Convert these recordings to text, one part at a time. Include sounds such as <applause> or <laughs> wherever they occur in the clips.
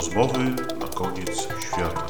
Rozmowy na koniec świata.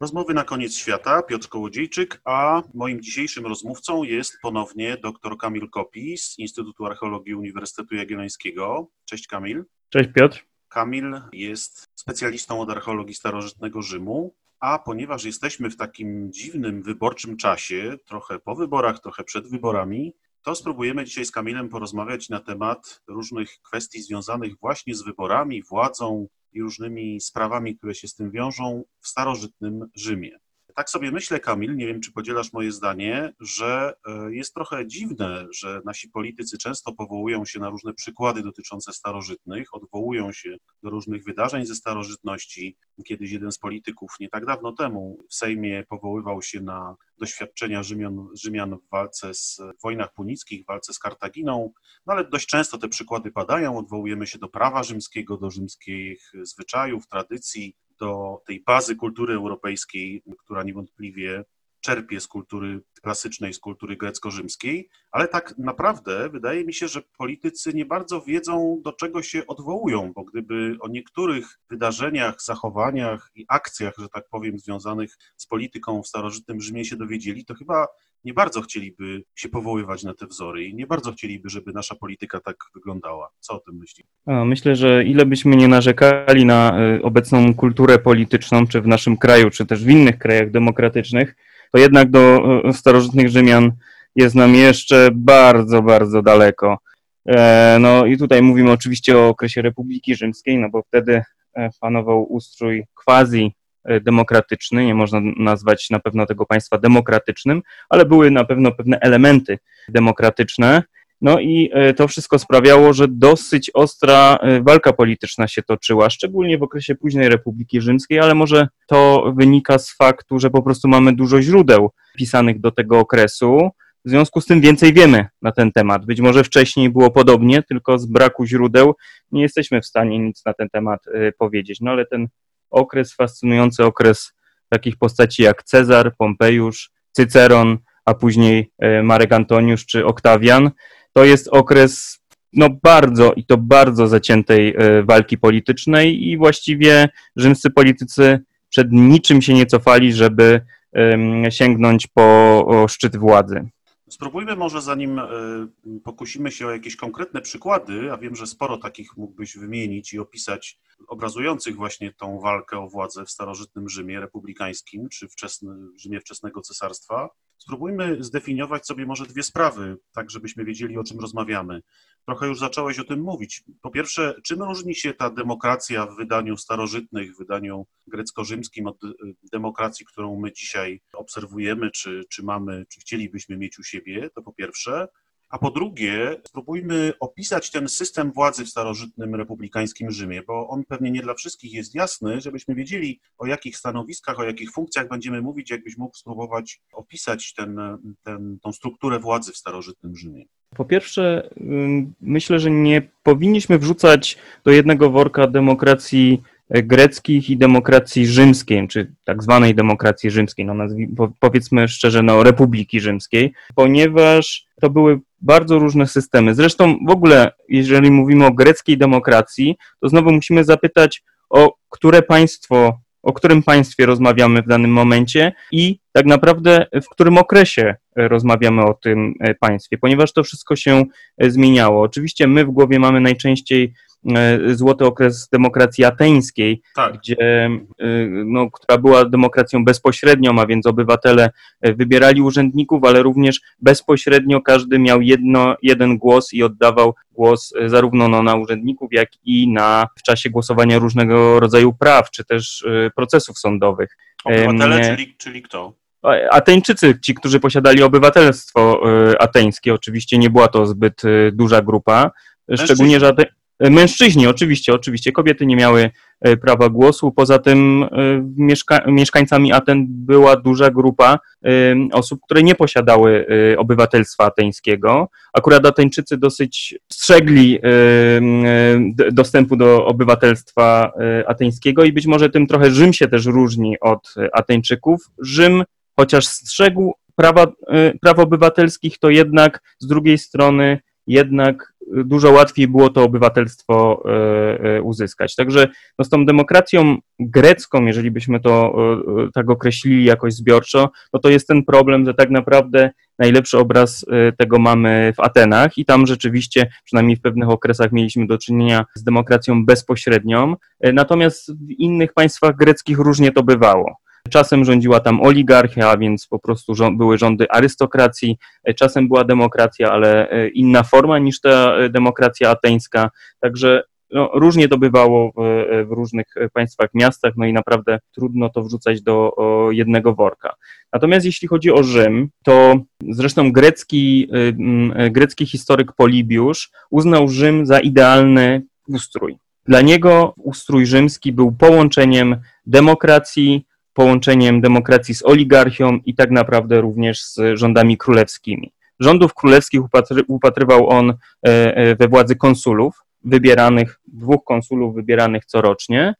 Rozmowy na koniec świata, Piotr Kołodziejczyk, a moim dzisiejszym rozmówcą jest ponownie dr Kamil Kopi z Instytutu Archeologii Uniwersytetu Jagiellońskiego. Cześć Kamil. Cześć Piotr. Kamil jest specjalistą od archeologii starożytnego Rzymu, a ponieważ jesteśmy w takim dziwnym wyborczym czasie, trochę po wyborach, trochę przed wyborami, to spróbujemy dzisiaj z Kamilem porozmawiać na temat różnych kwestii związanych właśnie z wyborami, władzą i różnymi sprawami, które się z tym wiążą w starożytnym Rzymie. Tak sobie myślę, Kamil, nie wiem, czy podzielasz moje zdanie, że e, jest trochę dziwne, że nasi politycy często powołują się na różne przykłady dotyczące starożytnych, odwołują się do różnych wydarzeń ze starożytności. Kiedyś jeden z polityków nie tak dawno temu w Sejmie powoływał się na doświadczenia Rzymian, Rzymian w walce z wojnach punickich, w walce z Kartaginą, no ale dość często te przykłady padają, odwołujemy się do prawa rzymskiego, do rzymskich zwyczajów, tradycji, do tej bazy kultury europejskiej, która niewątpliwie czerpie z kultury klasycznej, z kultury grecko-rzymskiej, ale tak naprawdę wydaje mi się, że politycy nie bardzo wiedzą, do czego się odwołują, bo gdyby o niektórych wydarzeniach, zachowaniach i akcjach, że tak powiem, związanych z polityką w starożytnym Rzymie się dowiedzieli, to chyba nie bardzo chcieliby się powoływać na te wzory i nie bardzo chcieliby, żeby nasza polityka tak wyglądała. Co o tym myśli? Myślę, że ile byśmy nie narzekali na y, obecną kulturę polityczną, czy w naszym kraju, czy też w innych krajach demokratycznych, to jednak do y, starożytnych Rzymian jest nam jeszcze bardzo, bardzo daleko. E, no i tutaj mówimy oczywiście o okresie Republiki Rzymskiej, no bo wtedy e, panował ustrój quasi demokratyczny, nie można nazwać na pewno tego państwa demokratycznym, ale były na pewno pewne elementy demokratyczne. No i e, to wszystko sprawiało, że dosyć ostra e, walka polityczna się toczyła, szczególnie w okresie późnej Republiki Rzymskiej, ale może to wynika z faktu, że po prostu mamy dużo źródeł pisanych do tego okresu. W związku z tym więcej wiemy na ten temat. Być może wcześniej było podobnie, tylko z braku źródeł nie jesteśmy w stanie nic na ten temat powiedzieć. No ale ten okres, fascynujący okres takich postaci jak Cezar, Pompejusz, Cyceron, a później e, Marek Antoniusz czy Oktawian. To jest okres no bardzo i to bardzo zaciętej e, walki politycznej i właściwie rzymscy politycy przed niczym się nie cofali, żeby sięgnąć po szczyt władzy. Spróbujmy może, zanim e, pokusimy się o jakieś konkretne przykłady, a wiem, że sporo takich mógłbyś wymienić i opisać, obrazujących właśnie tą walkę o władzę w starożytnym Rzymie republikańskim, czy wczesny, Rzymie wczesnego cesarstwa, spróbujmy zdefiniować sobie może dwie sprawy, tak żebyśmy wiedzieli, o czym rozmawiamy. Trochę już zacząłeś o tym mówić. Po pierwsze, czym różni się ta demokracja w wydaniu starożytnych, w wydaniu grecko-rzymskim od e, demokracji, którą my dzisiaj obserwujemy, czy, czy mamy, czy chcielibyśmy mieć u siebie, to po pierwsze. A po drugie, spróbujmy opisać ten system władzy w starożytnym republikańskim Rzymie, bo on pewnie nie dla wszystkich jest jasny, żebyśmy wiedzieli, o jakich stanowiskach, o jakich funkcjach będziemy mówić, jakbyś mógł spróbować opisać ten, ten, tą strukturę władzy w starożytnym Rzymie. Po pierwsze, myślę, że nie powinniśmy wrzucać do jednego worka demokracji greckich i demokracji rzymskiej, czy tak zwanej demokracji rzymskiej, no powiedzmy szczerze, no Republiki Rzymskiej, ponieważ to były bardzo różne systemy. Zresztą w ogóle, jeżeli mówimy o greckiej demokracji, to znowu musimy zapytać, o które państwo, o którym państwie rozmawiamy w danym momencie i tak naprawdę w którym okresie rozmawiamy o tym państwie, ponieważ to wszystko się zmieniało. Oczywiście my w głowie mamy najczęściej E, złoty okres demokracji ateńskiej, tak. gdzie, e, no, która była demokracją bezpośrednią, a więc obywatele e, wybierali urzędników, ale również bezpośrednio każdy miał jedno, jeden głos i oddawał głos zarówno no, na urzędników, jak i na w czasie głosowania różnego rodzaju praw, czy też procesów sądowych. Obywatele, czyli, czyli kto? Ateńczycy, ci, którzy posiadali obywatelstwo ateńskie, oczywiście nie była to zbyt duża grupa, szczególnie, że Mężczyźni, oczywiście, oczywiście. Kobiety nie miały prawa głosu. Poza tym mieszka mieszkańcami Aten była duża grupa osób, które nie posiadały obywatelstwa ateńskiego. Akurat Ateńczycy dosyć strzegli dostępu do obywatelstwa ateńskiego i być może tym trochę Rzym się też różni od Ateńczyków. Rzym chociaż strzegł prawa, praw obywatelskich, to jednak z drugiej strony jednak dużo łatwiej było to obywatelstwo e, uzyskać. Także no, z tą demokracją grecką, jeżeli byśmy to tak określili jakoś zbiorczo, no to jest ten problem, że tak naprawdę najlepszy obraz tego mamy w Atenach i tam rzeczywiście, przynajmniej w pewnych okresach, mieliśmy do czynienia z demokracją bezpośrednią, natomiast w innych państwach greckich różnie to bywało. Czasem rządziła tam oligarchia, a więc po prostu były rządy arystokracji, czasem była demokracja, ale e, inna forma niż ta e, demokracja ateńska. Także no, różnie to bywało w, e, w, różnych państwach, miastach, no i naprawdę trudno to wrzucać do jednego worka. Natomiast jeśli chodzi o Rzym, to zresztą grecki, grecki historyk Polibiusz uznał Rzym za idealny ustrój. Dla niego ustrój rzymski był połączeniem demokracji, połączeniem demokracji z oligarchią i tak naprawdę również z rządami królewskimi. Rządów królewskich upatry, upatrywał on e, e, we władzy konsulów, wybieranych, dwóch konsulów wybieranych corocznie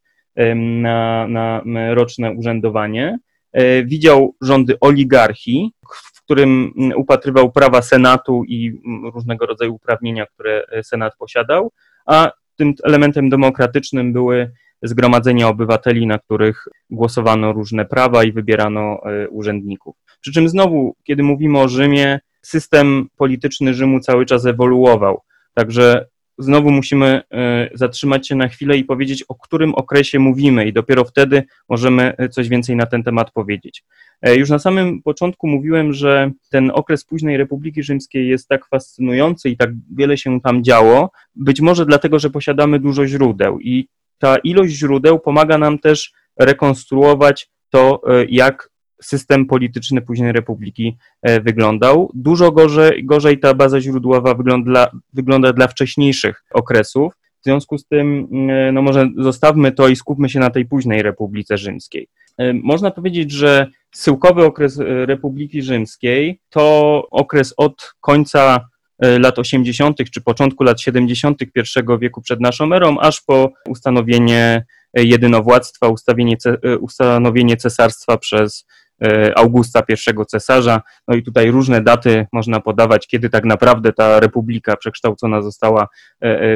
na, na roczne urzędowanie. E, widział rządy oligarchii, w którym upatrywał prawa Senatu i różnego rodzaju uprawnienia, które Senat posiadał, a tym elementem demokratycznym były zgromadzenia obywateli, na których głosowano różne prawa i wybierano e, urzędników. Przy czym znowu, kiedy mówimy o Rzymie, system polityczny Rzymu cały czas ewoluował. Także znowu musimy e, zatrzymać się na chwilę i powiedzieć, o którym okresie mówimy, i dopiero wtedy możemy e, coś więcej na ten temat powiedzieć. Już na samym początku mówiłem, że ten okres późnej Republiki Rzymskiej jest tak fascynujący i tak wiele się tam działo, być może dlatego, że posiadamy dużo źródeł i ta ilość źródeł pomaga nam też rekonstruować to, e, jak system polityczny później Republiki e, wyglądał. Dużo gorzej, gorzej ta baza źródłowa wygląda, wygląda dla wcześniejszych okresów. W związku z tym, e, no może zostawmy to i skupmy się na tej późnej Republice Rzymskiej. Można powiedzieć, że syłkowy okres Republiki Rzymskiej to okres od końca lat 80. czy początku lat 70. I wieku przed naszą erą, aż po ustanowienie e, jedynowładztwa, e, ustanowienie cesarstwa przez Augusta I cesarza. No i tutaj różne daty można podawać, kiedy tak naprawdę ta republika przekształcona została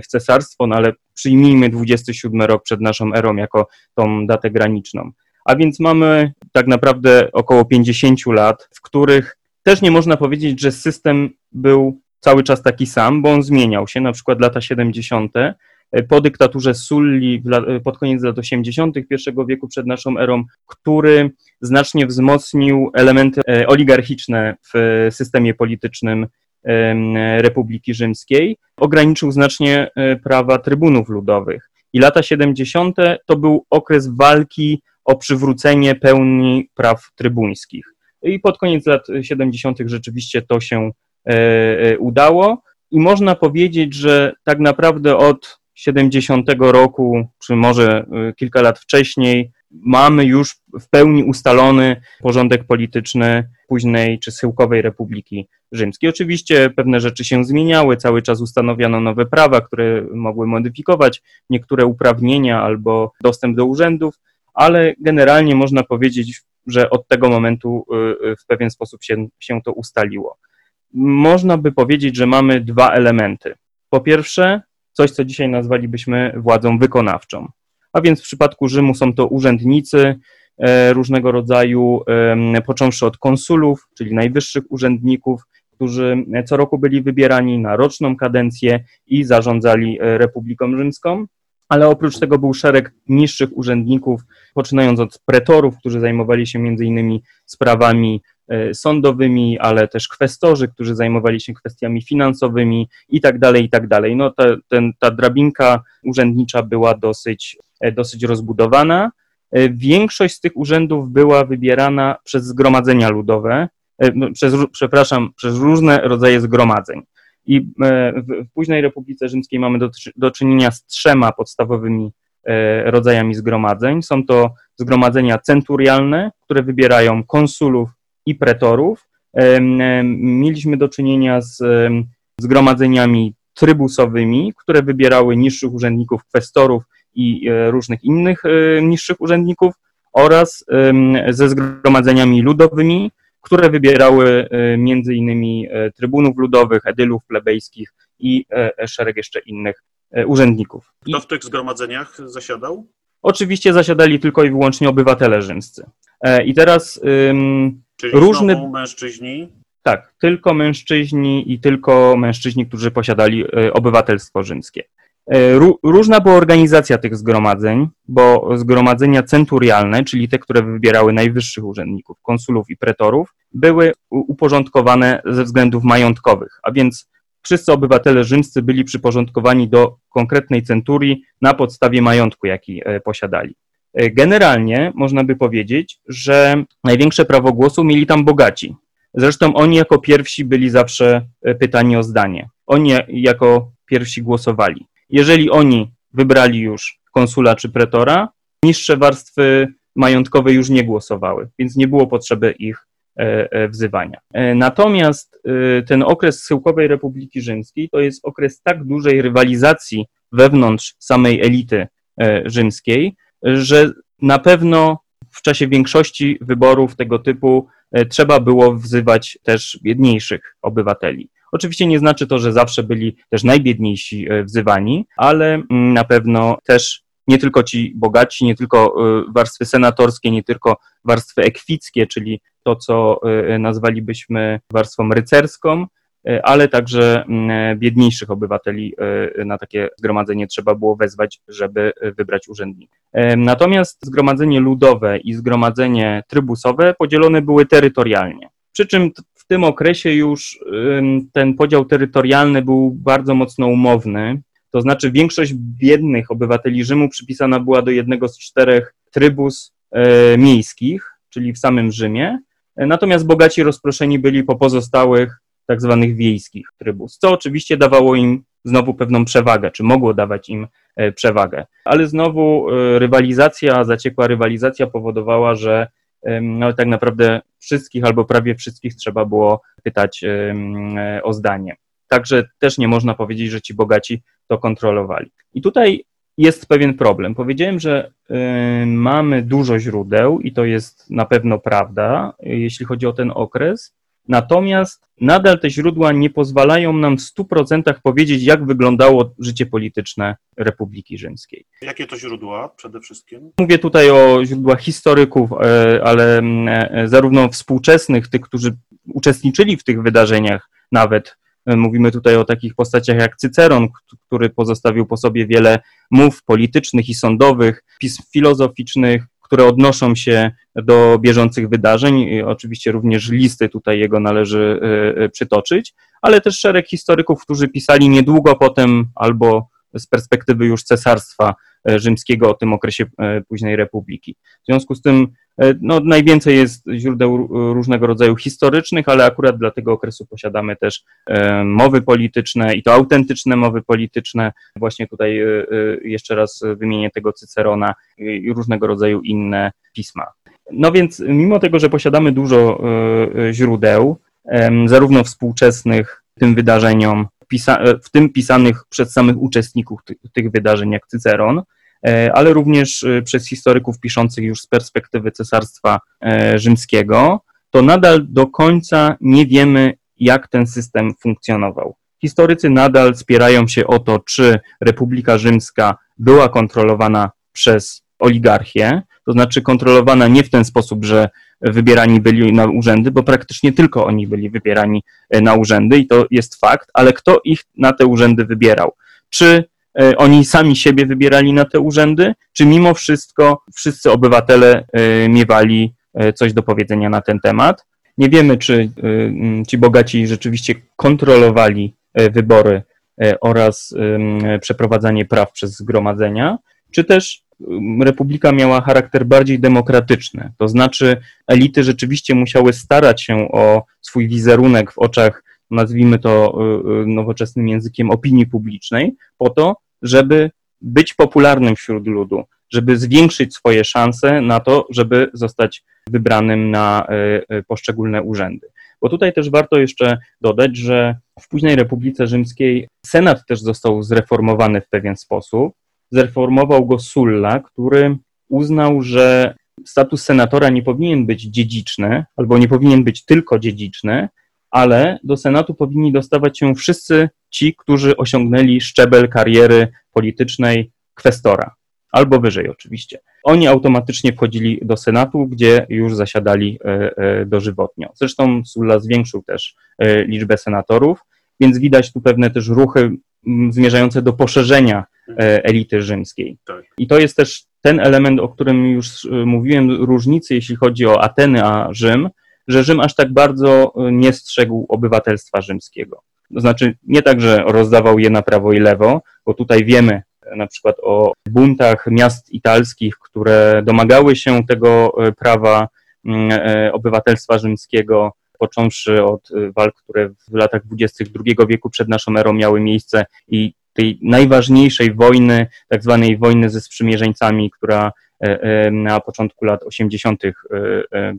w cesarstwo, no ale przyjmijmy 27 rok przed naszą erą jako tą datę graniczną. A więc mamy tak naprawdę około 50 lat, w których też nie można powiedzieć, że system był cały czas taki sam, bo on zmieniał się, na przykład lata 70. Po dyktaturze Sulli pod koniec lat 80. I wieku przed naszą erą, który znacznie wzmocnił elementy e, oligarchiczne w systemie politycznym Republiki Rzymskiej, ograniczył znacznie e, prawa trybunów ludowych. I lata 70. to był okres walki o przywrócenie pełni praw trybuńskich. I pod koniec lat 70. rzeczywiście to się E, e, udało i można powiedzieć, że tak naprawdę od 70 roku, czy może e, kilka lat wcześniej, mamy już w pełni ustalony porządek polityczny późnej czy schyłkowej Republiki Rzymskiej. Oczywiście pewne rzeczy się zmieniały, cały czas ustanowiono nowe prawa, które mogły modyfikować niektóre uprawnienia albo dostęp do urzędów, ale generalnie można powiedzieć, że od tego momentu w pewien sposób się, się to ustaliło można by powiedzieć, że mamy dwa elementy. Po pierwsze, coś, co dzisiaj nazwalibyśmy władzą wykonawczą. A więc w przypadku Rzymu są to urzędnicy e, różnego rodzaju, począwszy od konsulów, czyli najwyższych urzędników, którzy co roku byli wybierani na roczną kadencję i zarządzali e, Republiką Rzymską. Ale oprócz tego był szereg niższych urzędników, poczynając od pretorów, którzy zajmowali się między innymi sprawami sądowymi, ale też kwestorzy, którzy zajmowali się kwestiami finansowymi i tak dalej, i tak dalej. No ta, ten, ta drabinka urzędnicza była dosyć, e, dosyć rozbudowana. E, większość z tych urzędów była wybierana przez zgromadzenia ludowe, no, przez, przepraszam, przez różne rodzaje zgromadzeń. I w, w późnej Republice Rzymskiej mamy do, do czynienia z trzema podstawowymi rodzajami zgromadzeń. Są to zgromadzenia centurialne, które wybierają konsulów i pretorów. Mieliśmy do czynienia z zgromadzeniami trybusowymi, które wybierały niższych urzędników, kwestorów i e, różnych innych e, niższych urzędników oraz ze zgromadzeniami ludowymi, które wybierały między innymi trybunów ludowych, edylów plebejskich i szereg jeszcze innych urzędników. Kto w tych zgromadzeniach zasiadał? Oczywiście zasiadali tylko i wyłącznie obywatele rzymscy. I teraz Czyli różne mężczyźni tak, tylko mężczyźni i tylko mężczyźni, którzy posiadali e, obywatelstwo rzymskie. E, różna była organizacja tych zgromadzeń, bo zgromadzenia centurialne, czyli te, które wybierały najwyższych urzędników, konsulów i pretorów, były uporządkowane ze względów majątkowych, a więc wszyscy obywatele rzymscy byli przyporządkowani do konkretnej centurii na podstawie majątku, jaki e, posiadali. Generalnie można by powiedzieć, że największe prawo głosu mieli tam bogaci, Zresztą oni jako pierwsi byli zawsze e, pytani o zdanie. Oni jako pierwsi głosowali. Jeżeli oni wybrali już konsula czy pretora, niższe warstwy majątkowe już nie głosowały, więc nie było potrzeby ich e, e, wzywania. Natomiast ten okres Schyłkowej Republiki Rzymskiej to jest okres tak dużej rywalizacji wewnątrz samej elity rzymskiej, że na pewno w czasie większości wyborów tego typu E, trzeba było wzywać też biedniejszych obywateli. Oczywiście nie znaczy to, że zawsze byli też najbiedniejsi e, wzywani, ale mm, na pewno też nie tylko ci bogaci, nie tylko e, warstwy senatorskie, nie tylko warstwy ekwickie, czyli to, co nazwalibyśmy warstwą rycerską, ale także mm, e, biedniejszych obywateli e, na takie zgromadzenie trzeba było wezwać, żeby wybrać urzędnika. Natomiast zgromadzenie ludowe i zgromadzenie trybusowe podzielone były terytorialnie. Przy czym w tym okresie już ten podział terytorialny był bardzo mocno umowny, to znaczy większość biednych obywateli Rzymu przypisana była do jednego z czterech trybus miejskich, czyli w samym Rzymie, natomiast bogaci rozproszeni byli po pozostałych tak zwanych wiejskich trybus, co oczywiście dawało im znowu pewną przewagę, czy mogło dawać im e, przewagę. Ale znowu e, rywalizacja, zaciekła rywalizacja powodowała, że no, tak naprawdę wszystkich albo prawie wszystkich trzeba było pytać e, o zdanie. Także też nie można powiedzieć, że ci bogaci to kontrolowali. I tutaj jest pewien problem. Powiedziałem, że mamy dużo źródeł i to jest na pewno prawda, jeśli chodzi o ten okres, Natomiast nadal te źródła nie pozwalają nam w 100% powiedzieć, jak wyglądało życie polityczne Republiki Rzymskiej. Jakie to źródła przede wszystkim? Mówię tutaj o źródłach historyków, e, ale e, zarówno współczesnych, tych, którzy uczestniczyli w tych wydarzeniach, nawet e, mówimy tutaj o takich postaciach jak Cyceron, który pozostawił po sobie wiele mów politycznych i sądowych, pism filozoficznych, które odnoszą się do bieżących wydarzeń. Oczywiście również listy tutaj jego należy e, e, przytoczyć, ale też szereg historyków, którzy pisali niedługo potem albo z perspektywy już cesarstwa rzymskiego o tym okresie późnej republiki. W związku z tym E, no, najwięcej jest źródeł różnego rodzaju historycznych, ale akurat dla tego okresu posiadamy też e, mowy polityczne i to autentyczne mowy polityczne. Właśnie tutaj e, jeszcze raz wymienię tego Cycerona i różnego rodzaju inne pisma. No więc mimo tego, że posiadamy dużo źródeł, zarówno współczesnych tym wydarzeniom, w tym pisanych przez samych uczestników tych wydarzeń, jak Cyceron, E, ale również e, przez historyków piszących już z perspektywy Cesarstwa e, Rzymskiego, to nadal do końca nie wiemy, jak ten system funkcjonował. Historycy nadal spierają się o to, czy Republika Rzymska była kontrolowana przez oligarchię, to znaczy kontrolowana nie w ten sposób, że wybierani byli na urzędy, bo praktycznie tylko oni byli wybierani na urzędy i to jest fakt, ale kto ich na te urzędy wybierał? Czy E, oni sami siebie wybierali na te urzędy, czy mimo wszystko wszyscy obywatele e, miewali e, coś do powiedzenia na ten temat. Nie wiemy, czy ci bogaci rzeczywiście kontrolowali wybory oraz przeprowadzanie praw przez zgromadzenia, czy też republika miała charakter bardziej demokratyczny. To znaczy, elity rzeczywiście musiały starać się o swój wizerunek w oczach, nazwijmy to nowoczesnym językiem, opinii publicznej, po to, żeby być popularnym wśród ludu, żeby zwiększyć swoje szanse na to, żeby zostać wybranym na e, e, poszczególne urzędy. Bo tutaj też warto jeszcze dodać, że w późnej Republice Rzymskiej Senat też został zreformowany w pewien sposób. Zreformował go Sulla, który uznał, że status senatora nie powinien być dziedziczny, albo nie powinien być tylko dziedziczny, ale do Senatu powinni dostawać się wszyscy ci, którzy osiągnęli szczebel kariery politycznej kwestora, albo wyżej oczywiście. Oni automatycznie wchodzili do Senatu, gdzie już zasiadali e, e, dożywotnio. Zresztą Sulla zwiększył też e, liczbę senatorów, więc widać tu pewne też ruchy zmierzające do poszerzenia elity rzymskiej. Tak. I to jest też ten element, o którym już mówiłem, różnicy, jeśli chodzi o Ateny a Rzym, że Rzym aż tak bardzo nie strzegł obywatelstwa rzymskiego. To znaczy nie tak, że rozdawał je na prawo i lewo, bo tutaj wiemy na przykład o buntach miast italskich, które domagały się tego e, prawa mm, e, obywatelstwa rzymskiego, począwszy od e, walk, które w latach II wieku przed naszą erą miały miejsce i tej najważniejszej wojny, tak zwanej wojny ze sprzymierzeńcami, która na początku lat 80.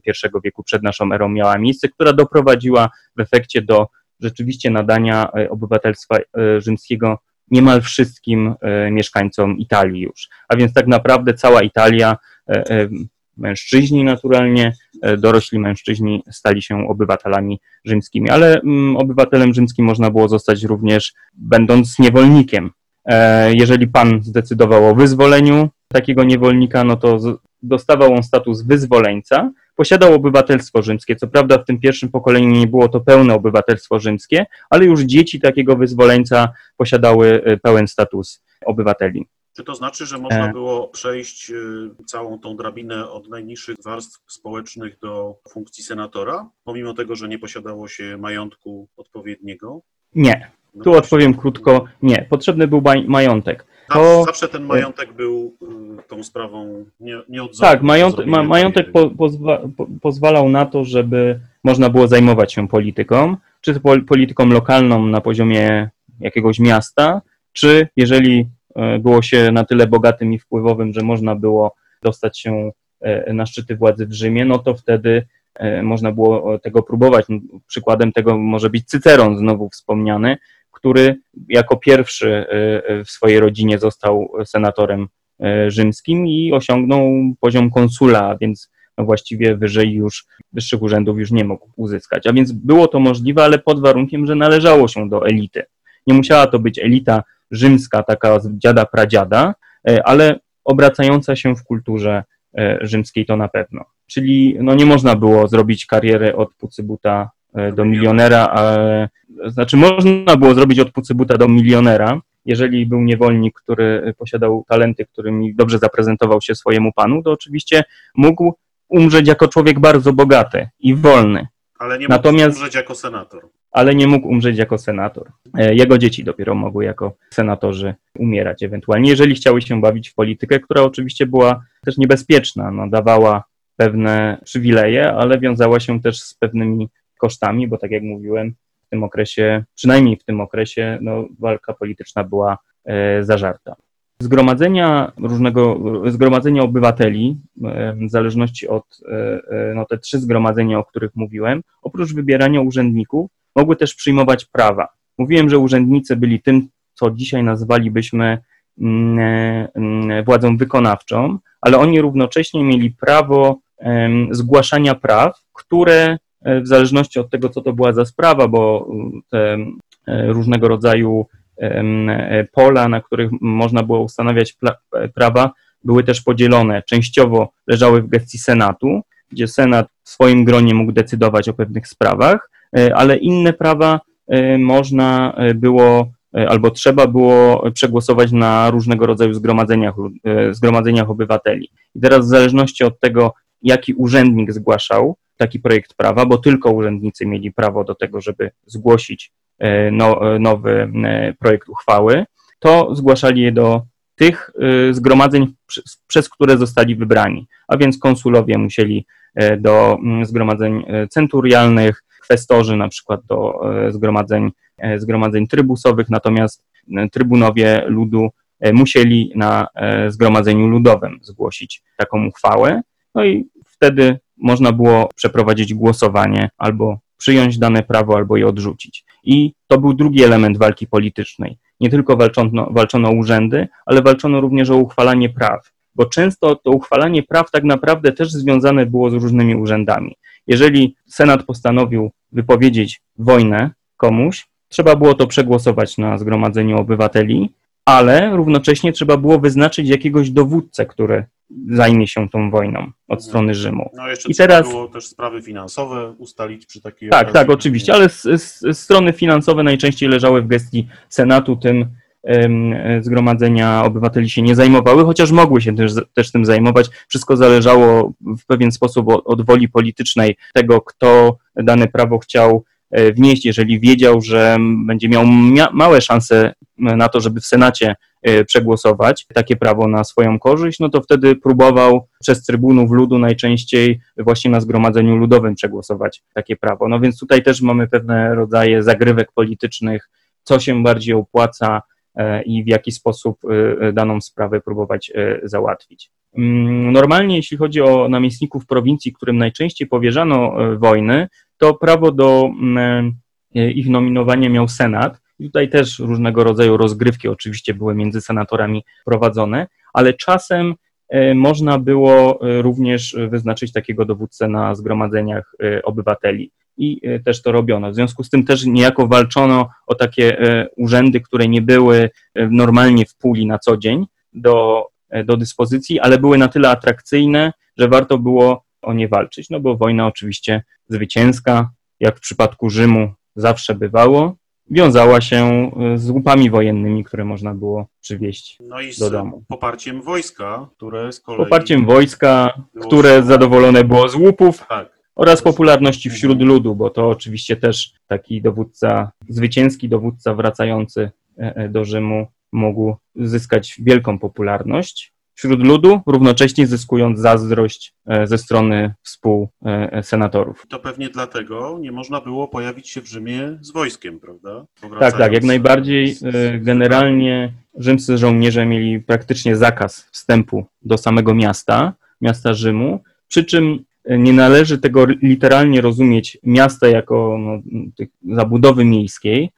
I wieku przed naszą erą miała miejsce, która doprowadziła w efekcie do rzeczywiście nadania obywatelstwa rzymskiego niemal wszystkim e, mieszkańcom Italii już. A więc tak naprawdę cała Italia, e, e, mężczyźni naturalnie, dorośli mężczyźni stali się obywatelami rzymskimi, ale mm, obywatelem rzymskim można było zostać również będąc niewolnikiem. Jeżeli pan zdecydował o wyzwoleniu takiego niewolnika, no to dostawał on status wyzwoleńca, posiadał obywatelstwo rzymskie. Co prawda w tym pierwszym pokoleniu nie było to pełne obywatelstwo rzymskie, ale już dzieci takiego wyzwoleńca posiadały e, pełen status obywateli. Czy to znaczy, że można e. było przejść e, całą tą drabinę od najniższych warstw społecznych do funkcji senatora, pomimo tego, że nie posiadało się majątku odpowiedniego? Nie. No tu odpowiem krótko. Nie. Potrzebny był majątek. To... Zawsze ten majątek był y, tą sprawą nie, Tak, majątek, ma, majątek po, pozwa, po, pozwalał na to, żeby można było zajmować się polityką, czy to polityką lokalną na poziomie jakiegoś miasta, czy jeżeli było się na tyle bogatym i wpływowym, że można było dostać się e, na szczyty władzy w Rzymie, no to wtedy e, można było tego próbować. Przykładem tego może być Cyceron, znowu wspomniany, który jako pierwszy e, e, w swojej rodzinie został senatorem e, rzymskim i osiągnął poziom konsula, więc no właściwie wyżej już, wyższych urzędów już nie mógł uzyskać. A więc było to możliwe, ale pod warunkiem, że należało się do elity. Nie musiała to być elita rzymska, taka z dziada pradziada, ale obracająca się w kulturze rzymskiej to na pewno. Czyli no nie można było zrobić kariery od Pucybuta do milionera, a znaczy można było zrobić od Pucybuta do milionera, jeżeli był niewolnik, który posiadał talenty, którymi dobrze zaprezentował się swojemu panu, to oczywiście mógł umrzeć jako człowiek bardzo bogaty i wolny. Ale nie mógł Natomiast, umrzeć jako senator. Ale nie mógł umrzeć jako senator. E, jego dzieci dopiero mogły jako senatorzy umierać ewentualnie, jeżeli chciały się bawić w politykę, która oczywiście była też niebezpieczna, no, dawała pewne przywileje, ale wiązała się też z pewnymi kosztami, bo tak jak mówiłem, w tym okresie, przynajmniej w tym okresie, no, walka polityczna była e, zażarta. Zgromadzenia różnego, zgromadzenia obywateli, e, w zależności od, e, no, te trzy zgromadzenia, o których mówiłem, oprócz wybierania urzędników, mogły też przyjmować prawa. Mówiłem, że urzędnicy byli tym, co dzisiaj nazwalibyśmy mm, mm, władzą wykonawczą, ale oni równocześnie mieli prawo zgłaszania praw, które E, w zależności od tego, co to była za sprawa, bo mm, te e, różnego rodzaju e, pola, na których można było ustanawiać prawa, były też podzielone. Częściowo leżały w gestii Senatu, gdzie Senat w swoim gronie mógł decydować o pewnych sprawach, ale inne prawa można było albo trzeba było przegłosować na różnego rodzaju zgromadzeniach, zgromadzeniach obywateli. I teraz w zależności od tego, jaki urzędnik zgłaszał taki projekt prawa, bo tylko urzędnicy mieli prawo do tego, żeby zgłosić e, no, e, nowy e, projekt uchwały, to zgłaszali je do tych zgromadzeń, przez które zostali wybrani. A więc konsulowie musieli do zgromadzeń centurialnych, kwestorzy na przykład do zgromadzeń, zgromadzeń trybusowych, natomiast trybunowie ludu musieli na zgromadzeniu ludowym zgłosić taką uchwałę. No i wtedy można było przeprowadzić głosowanie albo przyjąć dane prawo, albo je odrzucić. I to był drugi element walki politycznej. Nie tylko walczono, walczono o urzędy, ale walczono również o uchwalanie praw. bo często to uchwalanie praw tak naprawdę też związane było z różnymi urzędami. Jeżeli Senat postanowił wypowiedzieć wojnę komuś, trzeba było to przegłosować na Zgromadzeniu Obywateli, ale równocześnie trzeba było wyznaczyć jakiegoś dowódcę, który zajmie się tą wojną od mhm. strony Rzymu. No jeszcze I teraz było też sprawy finansowe ustalić przy takiej Tak, tak, oczywiście, ale z, z, strony finansowe najczęściej leżały w gestii Senatu, tym Zgromadzenia Obywateli się nie zajmowały, chociaż mogły się też, też tym zajmować. Wszystko zależało w pewien sposób od, od woli politycznej tego, kto dane prawo chciał e, wnieść, jeżeli wiedział, że będzie miał mia małe szanse na to, żeby w Senacie przegłosować takie prawo na swoją korzyść, no to wtedy próbował przez trybunów ludu najczęściej właśnie na zgromadzeniu ludowym przegłosować takie prawo. No więc tutaj też mamy pewne rodzaje zagrywek politycznych, co się bardziej opłaca e, i w jaki sposób e, daną sprawę próbować załatwić. Mm, normalnie, jeśli chodzi o namiestników prowincji, którym najczęściej powierzano wojny, to prawo do mm, ich nominowania miał Senat, i tutaj też różnego rodzaju rozgrywki oczywiście były między senatorami prowadzone, ale czasem e, można było e, również wyznaczyć takiego dowódcę na zgromadzeniach e, obywateli. I też to robiono. W związku z tym też niejako walczono o takie urzędy, które nie były normalnie w puli na co dzień do, do dyspozycji, ale były na tyle atrakcyjne, że warto było o nie walczyć. No bo wojna oczywiście zwycięska, jak w przypadku Rzymu zawsze bywało, wiązała się y, z łupami wojennymi, które można było przywieźć no i z do domu. poparciem wojska, które z kolei... Poparciem wojska, które zadowolone było z łupów tak. oraz popularności wśród ludu, bo to oczywiście też taki dowódca, zwycięski dowódca wracający e, e, do Rzymu mógł zyskać wielką popularność wśród ludu, równocześnie zyskując zazdrość e, ze strony współsenatorów. To pewnie dlatego nie można było pojawić się w Rzymie z wojskiem, prawda? Tak, tak, jak najbardziej. E, generalnie rzymscy żołnierze mieli praktycznie zakaz wstępu do samego miasta, miasta Rzymu, przy czym e, nie należy tego literalnie rozumieć miasta jako no, zabudowy miejskiej,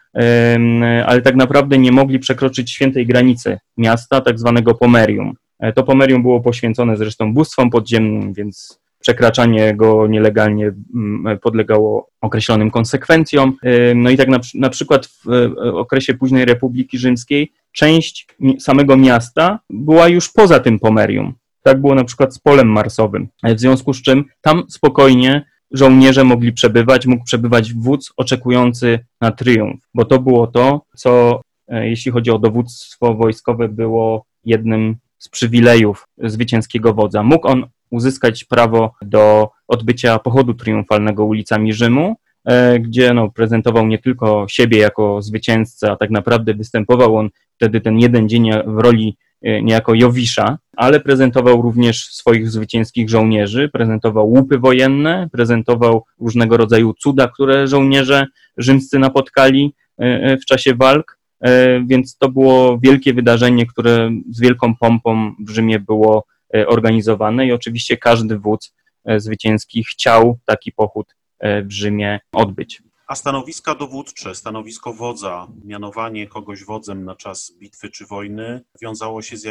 ale tak naprawdę nie mogli przekroczyć świętej granicy miasta, tak zwanego pomerium. E, to pomerium było poświęcone zresztą bóstwom podziemnym, więc przekraczanie go nielegalnie mm, podlegało określonym konsekwencjom. E, no i tak na, na przykład w e, okresie późnej Republiki Rzymskiej część samego miasta była już poza tym pomerium. Tak było na przykład z polem marsowym, w związku z czym tam spokojnie żołnierze mogli przebywać, mógł przebywać wódz oczekujący na triumf, bo to było to, co jeśli chodzi o dowództwo wojskowe, było jednym z przywilejów zwycięskiego wodza. Mógł on uzyskać prawo do odbycia pochodu triumfalnego ulicami Rzymu, e, gdzie no, prezentował nie tylko siebie jako zwycięzcę, a tak naprawdę występował on wtedy ten jeden dzień w roli e, niejako Jowisza, ale prezentował również swoich zwycięskich żołnierzy, prezentował łupy wojenne, prezentował różnego rodzaju cuda, które żołnierze rzymscy napotkali e, w czasie walk. E, więc to było wielkie wydarzenie, które z wielką pompą w Rzymie było e, organizowane i oczywiście każdy wódz e, zwycięski chciał taki pochód w Rzymie odbyć. A stanowiska dowódcze, stanowisko wodza, mianowanie kogoś wodzem na czas bitwy czy wojny wiązało się z,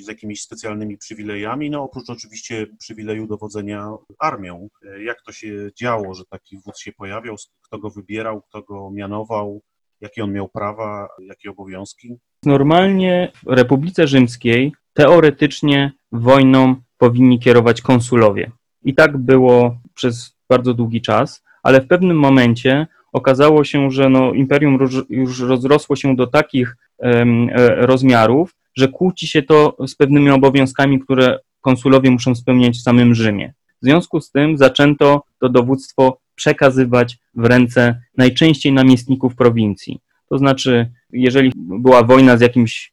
z jakimiś specjalnymi przywilejami, no oprócz oczywiście przywileju dowodzenia armią. Jak to się działo, że taki wódz się pojawiał, kto go wybierał, kto go mianował, jakie on miał prawa, jakie obowiązki? Normalnie w Republice Rzymskiej teoretycznie wojną powinni kierować konsulowie. I tak było przez bardzo długi czas, ale w pewnym momencie okazało się, że no, imperium już rozrosło się do takich um, rozmiarów, że kłóci się to z pewnymi obowiązkami, które konsulowie muszą spełniać w samym Rzymie. W związku z tym zaczęto to dowództwo przekazywać w ręce najczęściej namiestników prowincji. To znaczy, jeżeli była wojna z jakimś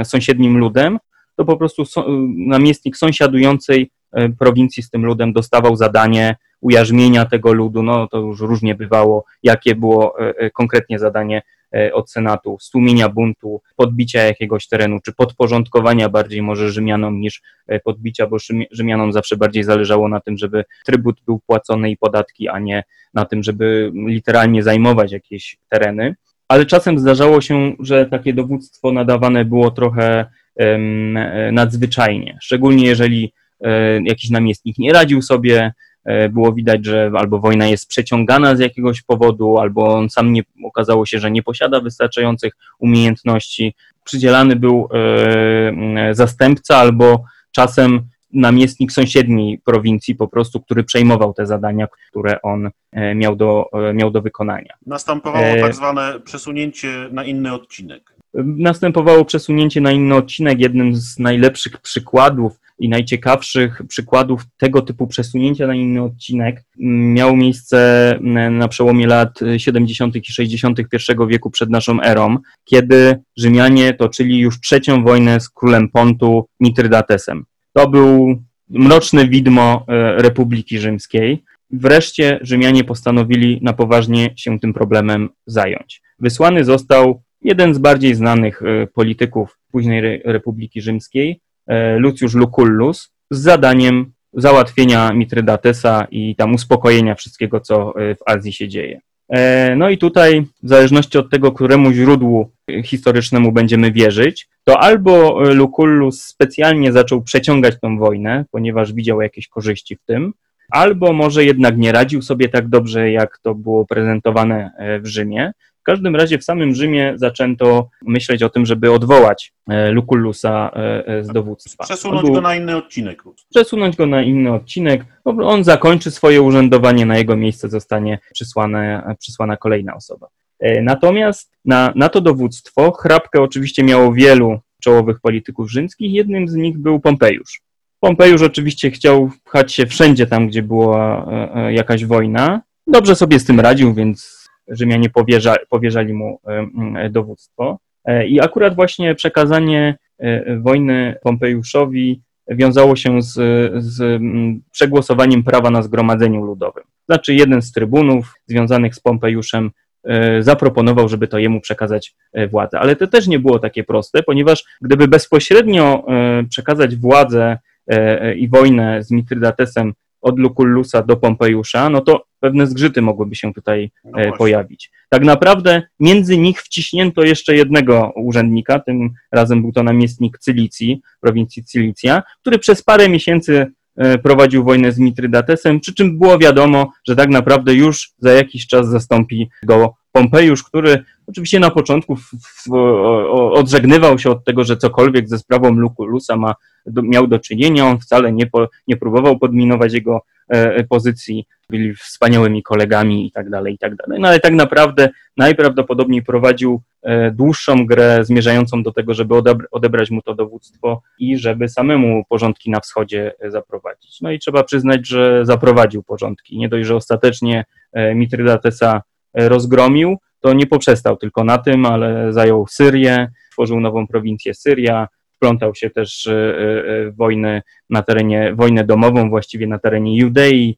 y, sąsiednim ludem, to po prostu so, namiestnik sąsiadującej e, prowincji z tym ludem dostawał zadanie ujarzmienia tego ludu, no to już różnie bywało, jakie było e, konkretnie zadanie E, od Senatu, stłumienia buntu, podbicia jakiegoś terenu, czy podporządkowania bardziej może Rzymianom niż e, podbicia, bo Rzymianom zawsze bardziej zależało na tym, żeby trybut był płacony i podatki, a nie na tym, żeby literalnie zajmować jakieś tereny. Ale czasem zdarzało się, że takie dowództwo nadawane było trochę nadzwyczajnie. Szczególnie jeżeli jakiś namiestnik nie radził sobie, było widać, że albo wojna jest przeciągana z jakiegoś powodu, albo on sam nie okazało się, że nie posiada wystarczających umiejętności. Przydzielany był zastępca albo czasem namiestnik sąsiedniej prowincji po prostu, który przejmował te zadania, które on e, miał do, e, miał do wykonania. Następowało e... tak zwane przesunięcie na inny odcinek. Następowało przesunięcie na inny odcinek. Jednym z najlepszych przykładów i najciekawszych przykładów tego typu przesunięcia na inny odcinek miało miejsce na przełomie lat 70. i 60. I wieku przed naszą erą, kiedy Rzymianie toczyli już trzecią wojnę z królem Pontu Mitrydatesem. To był mroczne widmo e, Republiki Rzymskiej. Wreszcie Rzymianie postanowili na poważnie się tym problemem zająć. Wysłany został jeden z bardziej znanych e, polityków późnej Republiki Rzymskiej, e, Lucius Lucullus, z zadaniem załatwienia Mitrydatesa i tam uspokojenia wszystkiego, co w Azji się dzieje. No i tutaj, w zależności od tego, któremu źródłu historycznemu będziemy wierzyć, to albo Lucullus specjalnie zaczął przeciągać tą wojnę, ponieważ widział jakieś korzyści w tym, albo może jednak nie radził sobie tak dobrze, jak to było prezentowane e, w Rzymie. W każdym razie w samym Rzymie zaczęto myśleć o tym, żeby odwołać e, Lucullusa e, z dowództwa. Przesunąć go na inny odcinek. Przesunąć go na inny odcinek. On zakończy swoje urzędowanie, na jego miejsce zostanie przysłane, przysłana kolejna osoba. E, natomiast na, na to dowództwo chrapkę oczywiście miało wielu czołowych polityków rzymskich, jednym z nich był Pompejusz. Pompejusz oczywiście chciał pchać się wszędzie tam, gdzie była e, e, jakaś wojna. Dobrze sobie z tym radził, więc Rzymianie powierza, powierzali mu dowództwo. I akurat właśnie przekazanie wojny Pompejuszowi wiązało się z, z przegłosowaniem prawa na zgromadzeniu ludowym. Znaczy jeden z trybunów związanych z Pompejuszem E, zaproponował, żeby to jemu przekazać e, władzę. Ale to też nie było takie proste, ponieważ gdyby bezpośrednio e, przekazać władzę i wojnę z Mitrydatesem od Lucullusa do Pompejusza, no to pewne zgrzyty mogłyby się tutaj no pojawić. Tak naprawdę między nich wciśnięto jeszcze jednego urzędnika, tym razem był to namiestnik Cylicji, prowincji Cylicja, który przez parę miesięcy E, prowadził wojnę z Mitrydatesem, przy czym było wiadomo, że tak naprawdę już za jakiś czas zastąpi go Pompejusz, który oczywiście na początku w, w, o, odżegnywał się od tego, że cokolwiek ze sprawą Lucullusa ma, do, miał do czynienia, on wcale nie, po, nie próbował podminować jego e, pozycji, byli wspaniałymi kolegami i tak dalej, i tak dalej. No ale tak naprawdę najprawdopodobniej prowadził e, dłuższą grę zmierzającą do tego, żeby odebrać mu to dowództwo i żeby samemu porządki na wschodzie e, zaprowadzić. No i trzeba przyznać, że zaprowadził porządki. Nie dość, że ostatecznie e, Mitrydatesa rozgromił, to nie poprzestał tylko na tym, ale zajął Syrię, tworzył nową prowincję Syria, wplątał się też w wojnę na terenie, wojnę domową właściwie na terenie Judei,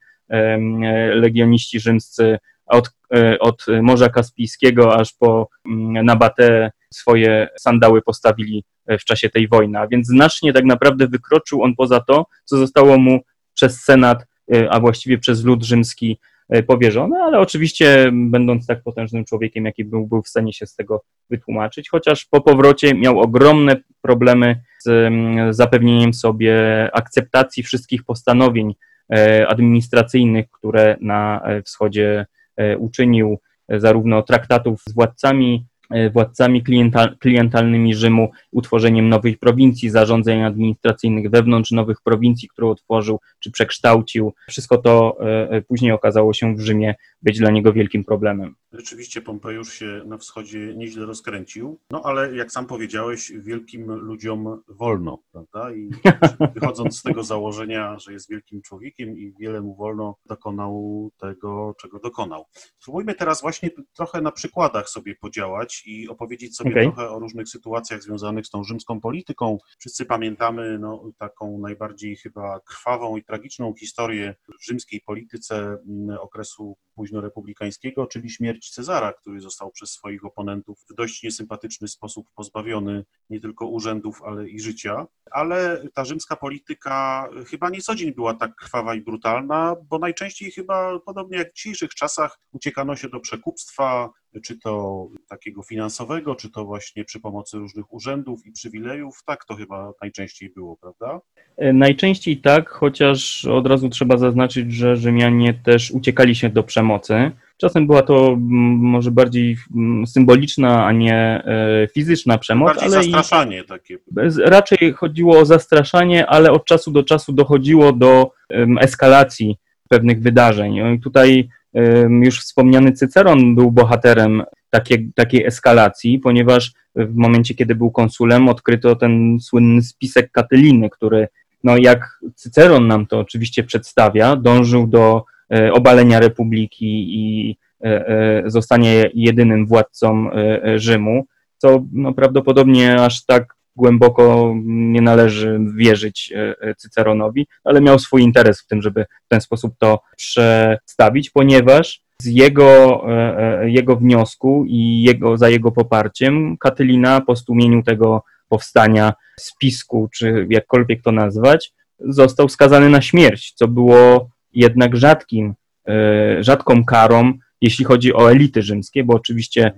legioniści rzymscy od, e, od Morza Kaspijskiego aż po mm, Nabatę swoje sandały postawili e, w czasie tej wojny, a więc znacznie tak naprawdę wykroczył on poza to, co zostało mu przez Senat, e, a właściwie przez lud rzymski powierzone, ale oczywiście będąc tak potężnym człowiekiem, jaki był, był w stanie się z tego wytłumaczyć, chociaż po powrocie miał ogromne problemy z zapewnieniem sobie akceptacji wszystkich postanowień E, administracyjnych, które na e, wschodzie e, uczynił, zarówno traktatów z władcami E, władcami kliental, klientalnymi Rzymu, utworzeniem nowych prowincji, zarządzeń administracyjnych wewnątrz nowych prowincji, które otworzył czy przekształcił. Wszystko to e, e, później okazało się w Rzymie być dla niego wielkim problemem. Rzeczywiście Pompejusz się na wschodzie nieźle rozkręcił, no ale jak sam powiedziałeś, wielkim ludziom wolno, prawda? I <laughs> wychodząc z tego założenia, że jest wielkim człowiekiem i wiele mu wolno, dokonał tego, czego dokonał. Spróbujmy teraz właśnie trochę na przykładach sobie podziałać i opowiedzieć sobie okay. trochę o różnych sytuacjach związanych z tą rzymską polityką. Wszyscy pamiętamy no, taką najbardziej chyba krwawą i tragiczną historię w rzymskiej polityce mm, okresu późnorepublikańskiego, czyli śmierć Cezara, który został przez swoich oponentów w dość niesympatyczny sposób pozbawiony nie tylko urzędów, ale i życia. Ale ta rzymska polityka chyba nie co dzień była tak krwawa i brutalna, bo najczęściej chyba, podobnie jak w dzisiejszych czasach, uciekano się do przekupstwa, czy to takiego finansowego, czy to właśnie przy pomocy różnych urzędów i przywilejów. Tak to chyba najczęściej było, prawda? E, najczęściej tak, chociaż od razu trzeba zaznaczyć, że Rzymianie też uciekali się do przemocy. Czasem była to może bardziej symboliczna, a nie e, fizyczna przemoc. Bardziej ale zastraszanie takie. Raczej chodziło o zastraszanie, ale od czasu do czasu dochodziło do eskalacji pewnych wydarzeń. No tutaj już wspomniany Cyceron był bohaterem takiej, takiej eskalacji, ponieważ w momencie, kiedy był konsulem, odkryto ten słynny spisek Katyliny, który, no jak Cyceron nam to oczywiście przedstawia, dążył do e, obalenia republiki i e, e, zostanie jedynym władcą Rzymu, co no, prawdopodobnie aż tak głęboko nie należy wierzyć Cyceronowi, ale miał swój interes w tym, żeby w ten sposób to przedstawić, ponieważ z jego, e, e, jego wniosku i jego, za jego poparciem Katylina po stłumieniu tego powstania spisku, czy jakkolwiek to nazwać, został skazany na śmierć, co było jednak rzadkim, e, rzadką karą, jeśli chodzi o elity rzymskie, bo oczywiście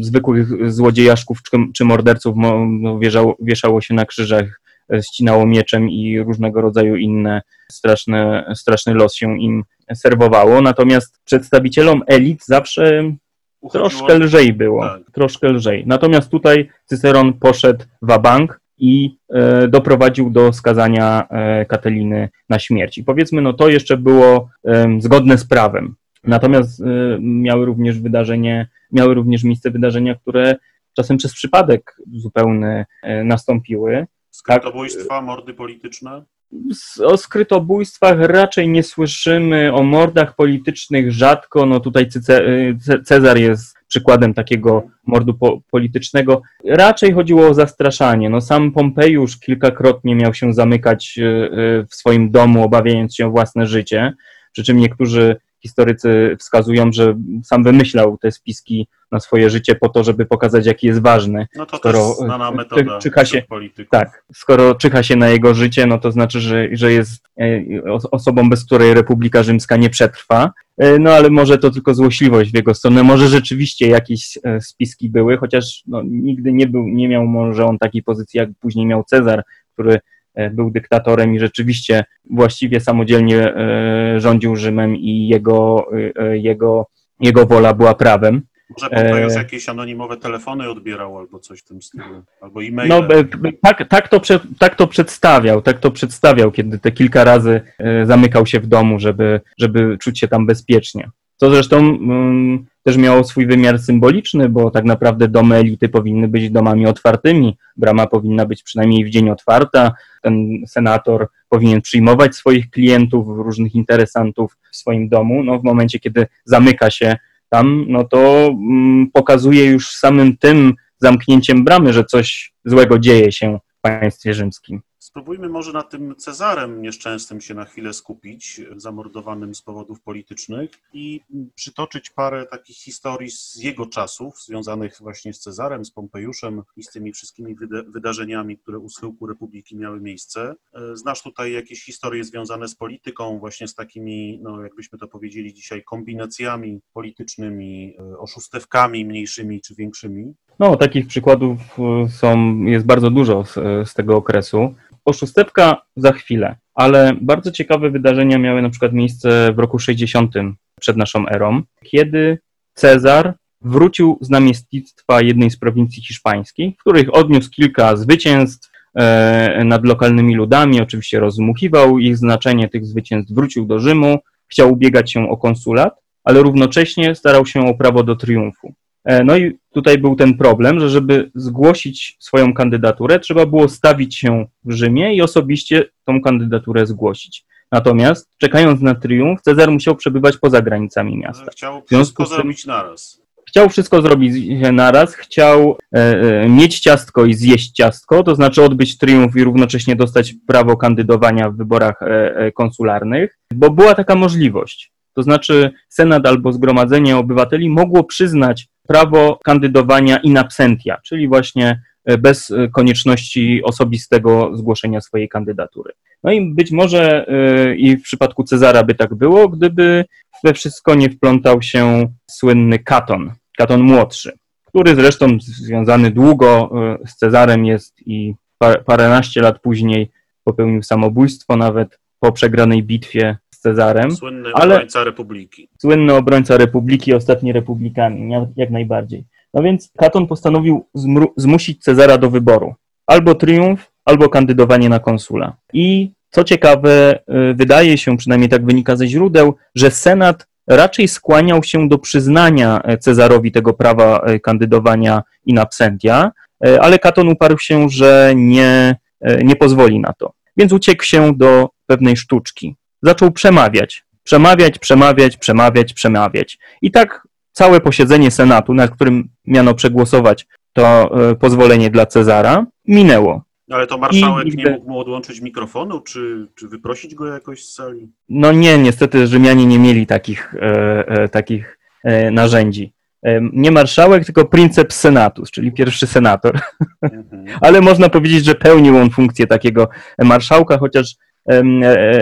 zwykłych złodziejaszków czy, czy morderców no, wieszało, wieszało się na krzyżach, ścinało mieczem i różnego rodzaju inne straszne, straszny los się im serwowało, natomiast przedstawicielom elit zawsze Uchodziło... troszkę lżej było, tak. troszkę lżej. Natomiast tutaj Cyceron poszedł w bank i e, doprowadził do skazania e, Kateliny na śmierć. I powiedzmy, no to jeszcze było e, zgodne z prawem. Natomiast e, miały również wydarzenie, miały również miejsce wydarzenia, które czasem przez przypadek zupełny e, nastąpiły. Skrytobójstwa, tak, mordy polityczne? o skrytobójstwach raczej nie słyszymy, o mordach politycznych rzadko. No tutaj Cezar jest przykładem takiego mordu po politycznego. Raczej chodziło o zastraszanie. No sam Pompejusz kilkakrotnie miał się zamykać w swoim domu, obawiając się o własne życie. Przy czym niektórzy historycy wskazują, że sam wymyślał te spiski na swoje życie po to, żeby pokazać, jaki jest ważny. No to skoro znana metoda czyha się, Tak, skoro czyha się na jego życie, no to znaczy, że, że jest e, osobą, bez której Republika Rzymska nie przetrwa. E, no ale może to tylko złośliwość w jego stronę. Może rzeczywiście jakieś e, spiski były, chociaż no, nigdy nie był, nie miał może on takiej pozycji, jak później miał Cezar, który był dyktatorem i rzeczywiście właściwie samodzielnie e, rządził Rzymem i jego, e, jego, jego wola była prawem. Może Pompejus e... jakieś anonimowe telefony odbierał albo coś w tym stylu, albo e-maile. No, tak, tak, to, tak to przedstawiał, tak to przedstawiał, kiedy te kilka razy zamykał się w domu, żeby, żeby czuć się tam bezpiecznie. Co zresztą mm, też miało swój wymiar symboliczny, bo tak naprawdę domy elity powinny być domami otwartymi. Brama powinna być przynajmniej w dzień otwarta. Ten senator powinien przyjmować swoich klientów, różnych interesantów w swoim domu. No, w momencie, kiedy zamyka się tam, no to mm, pokazuje już samym tym zamknięciem bramy, że coś złego dzieje się w państwie rzymskim. Spróbujmy może na tym Cezarem nieszczęsnym się na chwilę skupić, zamordowanym z powodów politycznych i przytoczyć parę takich historii z jego czasów, związanych właśnie z Cezarem, z Pompejuszem i z tymi wszystkimi wydarzeniami, które u schyłku Republiki miały miejsce. E, znasz tutaj jakieś historie związane z polityką, właśnie z takimi, no jakbyśmy to powiedzieli dzisiaj, kombinacjami politycznymi, e, oszustewkami mniejszymi czy większymi? No, takich przykładów e, są, jest bardzo dużo z, z tego okresu. Oszustewka za chwilę, ale bardzo ciekawe wydarzenia miały na przykład miejsce w roku 60 przed naszą erą, kiedy Cezar wrócił z namiestnictwa jednej z prowincji hiszpańskich, w których odniósł kilka zwycięstw e, nad lokalnymi ludami, oczywiście rozmuchiwał ich znaczenie tych zwycięstw, wrócił do Rzymu, chciał ubiegać się o konsulat, ale równocześnie starał się o prawo do triumfu. E, no i tutaj był ten problem, że żeby zgłosić swoją kandydaturę, trzeba było stawić się w Rzymie i osobiście tą kandydaturę zgłosić. Natomiast czekając na triumf, Cezar musiał przebywać poza granicami miasta. Chciał wszystko zrobić naraz. Chciał wszystko zrobić naraz, chciał e, e, mieć ciastko i zjeść ciastko, to znaczy odbyć triumf i równocześnie dostać prawo kandydowania w wyborach e, e konsularnych, bo była taka możliwość. To znaczy Senat albo Zgromadzenie Obywateli mogło przyznać prawo kandydowania in absentia, czyli właśnie e, bez e, konieczności osobistego zgłoszenia swojej kandydatury. No i być może e, i w przypadku Cezara by tak było, gdyby we wszystko nie wplątał się słynny Katon. Katon młodszy, który zresztą związany długo z Cezarem jest i paręnaście lat później popełnił samobójstwo nawet po przegranej bitwie z Cezarem. Słynny ale obrońca Republiki. Słynny obrońca Republiki, ostatni republikanin, jak najbardziej. No więc Katon postanowił zmusić Cezara do wyboru. Albo triumf, albo kandydowanie na konsula. I co ciekawe, y, wydaje się, przynajmniej tak wynika ze źródeł, że Senat raczej skłaniał się do przyznania Cezarowi tego prawa y, kandydowania in absentia, y, ale Katon uparł się, że nie, nie pozwoli na to. Więc uciekł się do pewnej sztuczki. Zaczął przemawiać. Przemawiać, przemawiać, przemawiać, przemawiać. I tak całe posiedzenie Senatu, na którym miano przegłosować to e, pozwolenie dla Cezara, minęło. Ale to marszałek I, nie mógł mu odłączyć mikrofonu, czy, czy wyprosić go jakoś z sali? No nie, niestety Rzymianie nie mieli takich, e, e, takich e, narzędzi. E, nie marszałek, tylko princeps senatus, czyli pierwszy senator. Mhm. <laughs> Ale można powiedzieć, że pełnił on funkcję takiego marszałka, chociaż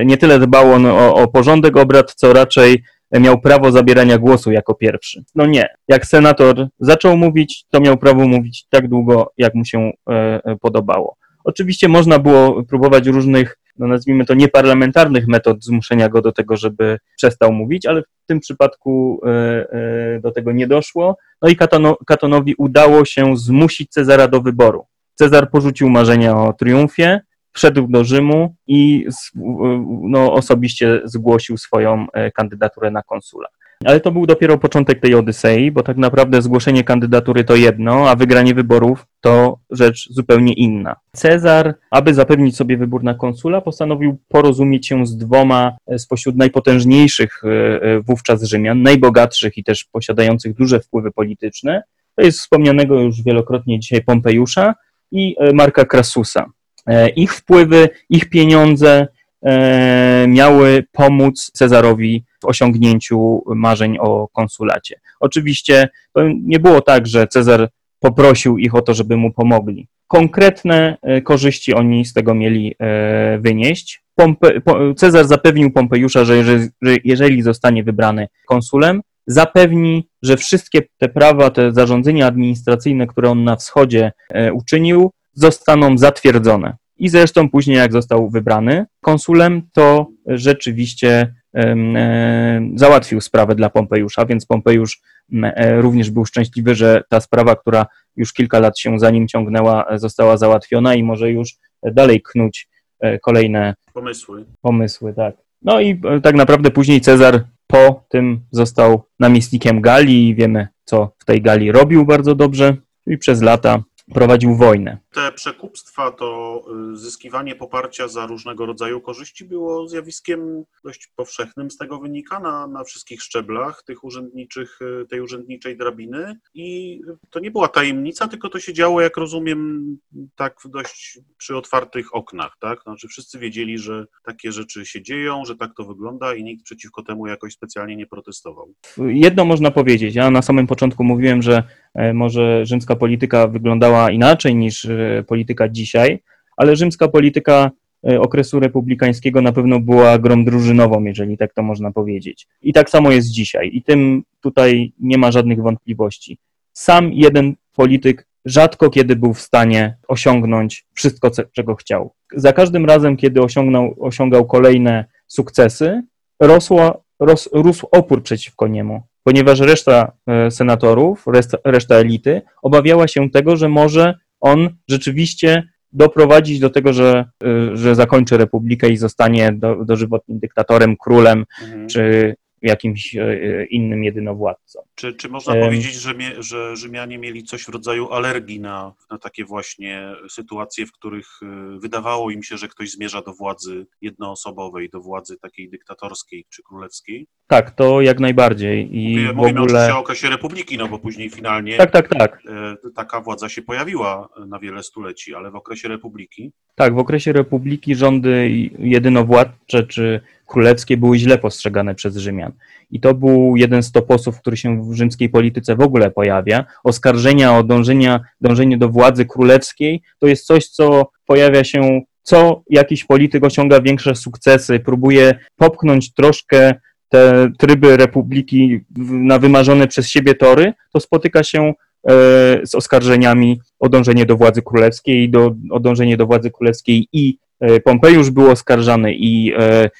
nie tyle dbał on o, o porządek obrad, co raczej miał prawo zabierania głosu jako pierwszy. No nie. Jak senator zaczął mówić, to miał prawo mówić tak długo, jak mu się e, e, podobało. Oczywiście można było próbować różnych, no nazwijmy to nieparlamentarnych metod zmuszenia go do tego, żeby przestał mówić, ale w tym przypadku e, do tego nie doszło. No i Katonowi udało się zmusić Cezara do wyboru. Cezar porzucił marzenia o triumfie, wszedł do Rzymu i no, osobiście zgłosił swoją e, kandydaturę na konsula. Ale to był dopiero początek tej Odysei, bo tak naprawdę zgłoszenie kandydatury to jedno, a wygranie wyborów to rzecz zupełnie inna. Cezar, aby zapewnić sobie wybór na konsula, postanowił porozumieć się z dwoma e, spośród najpotężniejszych e, wówczas Rzymian, najbogatszych i też posiadających duże wpływy polityczne. To jest wspomnianego już wielokrotnie dzisiaj Pompejusza i Marka Krasusa. E, ich wpływy, ich pieniądze e, miały pomóc Cezarowi w osiągnięciu marzeń o konsulacie. Oczywiście to nie było tak, że Cezar poprosił ich o to, żeby mu pomogli. Konkretne e, korzyści oni z tego mieli wynieść. Pompe, Cezar zapewnił Pompejusza, że że jeżeli zostanie wybrany konsulem, zapewni, że wszystkie te prawa, te zarządzenia administracyjne, które on na wschodzie uczynił, zostaną zatwierdzone. I zresztą później, jak został wybrany konsulem, to rzeczywiście załatwił sprawę dla Pompejusza, więc Pompejusz e, również był szczęśliwy, że ta sprawa, która już kilka lat się za nim ciągnęła, została załatwiona i może już dalej knuć e, kolejne pomysły. Pomysły, tak. No i e, tak naprawdę później Cezar po tym został namiestnikiem Galii i wiemy, co w tej Galii robił bardzo dobrze i przez lata prowadził wojnę. Te przekupstwa, to y, zyskiwanie poparcia za różnego rodzaju korzyści było zjawiskiem dość powszechnym. Z tego wynika na, na wszystkich szczeblach tych urzędniczych, y, tej urzędniczej drabiny. I to nie była tajemnica, tylko to się działo, jak rozumiem, tak dość przy otwartych oknach. Tak? Znaczy wszyscy wiedzieli, że takie rzeczy się dzieją, że tak to wygląda i nikt przeciwko temu jakoś specjalnie nie protestował. Jedno można powiedzieć. Ja na samym początku mówiłem, że może rzymska polityka wyglądała inaczej niż e, polityka dzisiaj, ale rzymska polityka e, okresu republikańskiego na pewno była grą drużynową, jeżeli tak to można powiedzieć. I tak samo jest dzisiaj. I tym tutaj nie ma żadnych wątpliwości. Sam jeden polityk rzadko kiedy był w stanie osiągnąć wszystko, czego chciał. Za każdym razem, kiedy osiągnął, osiągał kolejne sukcesy, rosła, ros, rósł opór przeciwko niemu ponieważ reszta e, senatorów, reszta, reszta elity obawiała się tego, że może on rzeczywiście doprowadzić do tego, że, e, że zakończy republikę i zostanie do, dożywotnim dyktatorem, królem, mhm. czy jakimś e, innym jedynowładcą. Czy, czy można um, powiedzieć, że, że Rzymianie mieli coś w rodzaju alergii na, na takie właśnie sytuacje, w których e, wydawało im się, że ktoś zmierza do władzy jednoosobowej, do władzy takiej dyktatorskiej czy królewskiej? Tak, to jak najbardziej. I mówimy ogóle... oczywiście o okresie republiki, no bo później finalnie tak, tak, tak. E, taka władza się pojawiła na wiele stuleci, ale w okresie republiki? Tak, w okresie republiki rządy jedynowładcze czy królewskie były źle postrzegane przez Rzymian. I to był jeden z toposów, który się w rzymskiej polityce w ogóle pojawia. Oskarżenia o dążenia, dążenie do władzy królewskiej to jest coś, co pojawia się, co jakiś polityk osiąga większe sukcesy, próbuje popchnąć troszkę te tryby republiki na wymarzone przez siebie tory, to spotyka się z oskarżeniami o dążenie do władzy królewskiej, do, o dążenie do władzy królewskiej i Pompejusz był oskarżany i,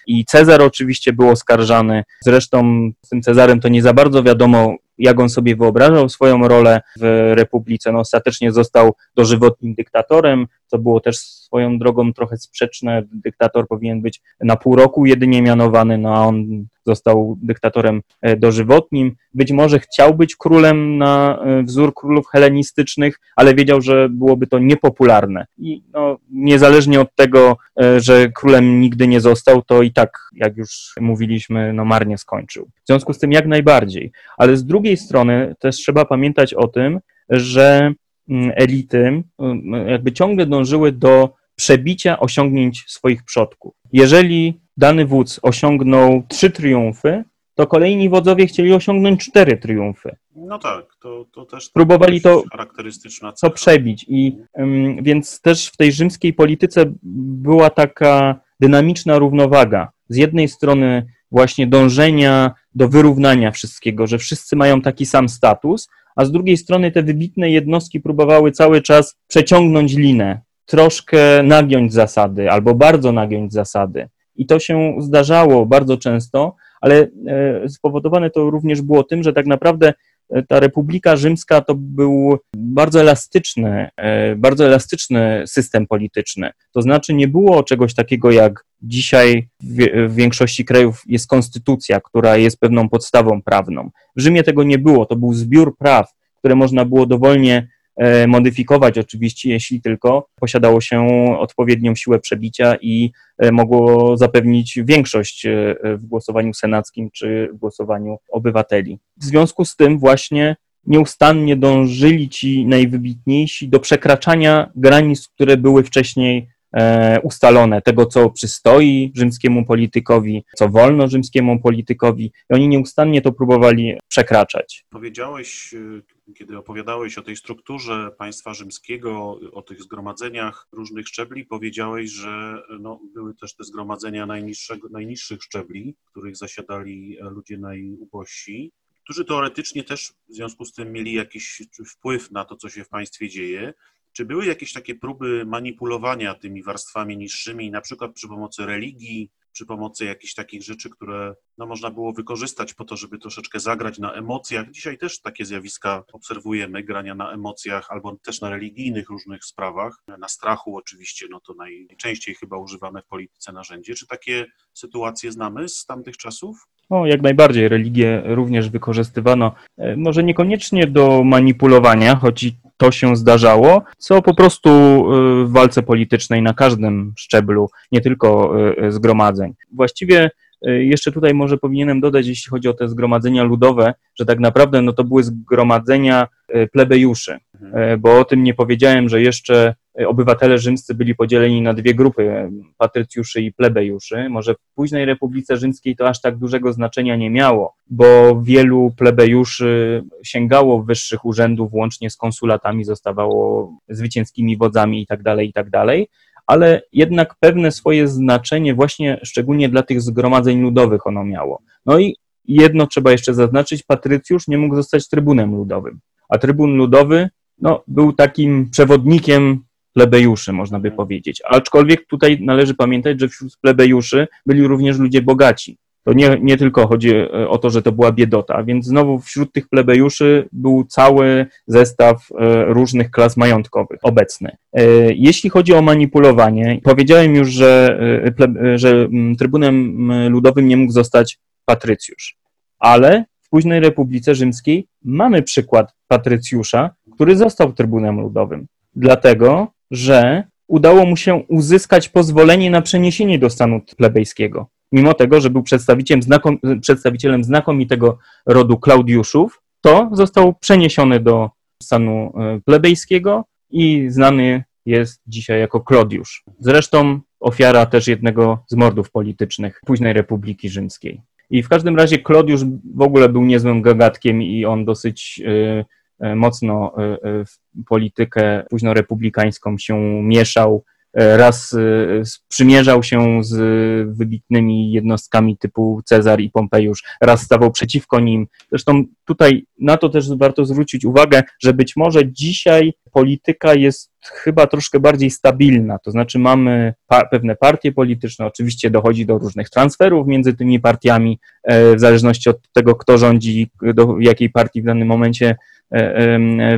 i Cezar oczywiście był oskarżany. Zresztą z tym Cezarem to nie za bardzo wiadomo, jak on sobie wyobrażał swoją rolę w Republice. No, ostatecznie został dożywotnim dyktatorem, co było też swoją drogą trochę sprzeczne. Dyktator powinien być na pół roku jedynie mianowany, no a on został dyktatorem e, dożywotnim. Być może chciał być królem na e, wzór królów helenistycznych, ale wiedział, że byłoby to niepopularne. I no, niezależnie od tego, e, że królem nigdy nie został, to i tak, jak już mówiliśmy, no marnie skończył. W związku z tym jak najbardziej. Ale z drugiej strony też trzeba pamiętać o tym, że mm, elity mm, jakby ciągle dążyły do przebicia osiągnięć swoich przodków. Jeżeli dany wódz osiągnął trzy triumfy, to kolejni wodzowie chcieli osiągnąć cztery triumfy. No tak, to, to też próbowali to, charakterystyczna to przebić. I um, więc też w tej rzymskiej polityce była taka dynamiczna równowaga. Z jednej strony właśnie dążenia do wyrównania wszystkiego, że wszyscy mają taki sam status, a z drugiej strony te wybitne jednostki próbowały cały czas przeciągnąć linę, troszkę nagiąć zasady albo bardzo nagiąć zasady. I to się zdarzało bardzo często, ale e, spowodowane to również było tym, że tak naprawdę e, ta Republika Rzymska to był bardzo elastyczny, e, bardzo elastyczny system polityczny. To znaczy nie było czegoś takiego jak dzisiaj w większości krajów jest konstytucja, która jest pewną podstawą prawną. W Rzymie tego nie było, to był zbiór praw, które można było dowolnie modyfikować oczywiście, jeśli tylko posiadało się odpowiednią siłę przebicia i e, mogło zapewnić większość e, w głosowaniu senackim czy w głosowaniu obywateli. W związku z tym właśnie nieustannie dążyli ci najwybitniejsi do przekraczania granic, które były wcześniej ustalone, tego co przystoi rzymskiemu politykowi, co wolno rzymskiemu politykowi i oni nieustannie to próbowali przekraczać. Powiedziałeś kiedy opowiadałeś o tej strukturze państwa rzymskiego, o tych zgromadzeniach różnych szczebli, powiedziałeś, że no, były też te zgromadzenia najniższych szczebli, w których zasiadali ludzie najubożsi, którzy teoretycznie też w związku z tym mieli jakiś wpływ na to, co się w państwie dzieje. Czy były jakieś takie próby manipulowania tymi warstwami niższymi, na przykład przy pomocy religii, przy pomocy jakichś takich rzeczy, które no, można było wykorzystać po to, żeby troszeczkę zagrać na emocjach. Dzisiaj też takie zjawiska obserwujemy, grania na emocjach albo też na religijnych różnych sprawach, na strachu oczywiście, no to najczęściej chyba używane w polityce narzędzie. Czy takie sytuacje znamy z tamtych czasów? O, jak najbardziej. Religię również wykorzystywano, e, może niekoniecznie do manipulowania, choć to się zdarzało, co po prostu y, w walce politycznej na każdym szczeblu, nie tylko y, zgromadzeń. Właściwie jeszcze tutaj może powinienem dodać, jeśli chodzi o te zgromadzenia ludowe, że tak naprawdę no to były zgromadzenia plebejuszy, mhm. bo o tym nie powiedziałem, że jeszcze obywatele rzymscy byli podzieleni na dwie grupy, patrycjuszy i plebejuszy. Może w późnej Republice Rzymskiej to aż tak dużego znaczenia nie miało, bo wielu plebejuszy sięgało wyższych urzędów, łącznie z konsulatami, zostawało zwycięskimi wodzami itd., tak itd., tak ale jednak pewne swoje znaczenie właśnie szczególnie dla tych zgromadzeń ludowych ono miało. No i jedno trzeba jeszcze zaznaczyć, patrycjusz nie mógł zostać trybunem ludowym, a trybun ludowy no, był takim przewodnikiem plebejuszy, można by powiedzieć. Aczkolwiek tutaj należy pamiętać, że wśród plebejuszy byli również ludzie bogaci. To nie, nie tylko chodzi e, o to, że to była biedota, więc znowu wśród tych plebejuszy był cały zestaw e, różnych klas majątkowych obecny. E, jeśli chodzi o manipulowanie, powiedziałem już, że, że trybunem ludowym nie mógł zostać patrycjusz, ale w późnej Republice Rzymskiej mamy przykład patrycjusza, który został trybunem ludowym. Dlatego, że udało mu się uzyskać pozwolenie na przeniesienie do stanu plebejskiego. Mimo tego, że był przedstawicielem, znakom, przedstawicielem znakomitego rodu Klaudiuszów, to został przeniesiony do stanu e, plebejskiego i znany jest dzisiaj jako Klodiusz. Zresztą ofiara też jednego z mordów politycznych późnej Republiki Rzymskiej. I w każdym razie Klodiusz w ogóle był niezłym gagatkiem i on dosyć e, E, mocno w politykę późno republikańską się mieszał, raz sprzymierzał się z wybitnymi jednostkami typu Cezar i Pompejusz, raz stawał przeciwko nim. Zresztą tutaj na to też warto zwrócić uwagę, że być może dzisiaj polityka jest chyba troszkę bardziej stabilna, to znaczy mamy pa pewne partie polityczne, oczywiście dochodzi do różnych transferów między tymi partiami, w zależności od tego, kto rządzi, do jakiej partii w danym momencie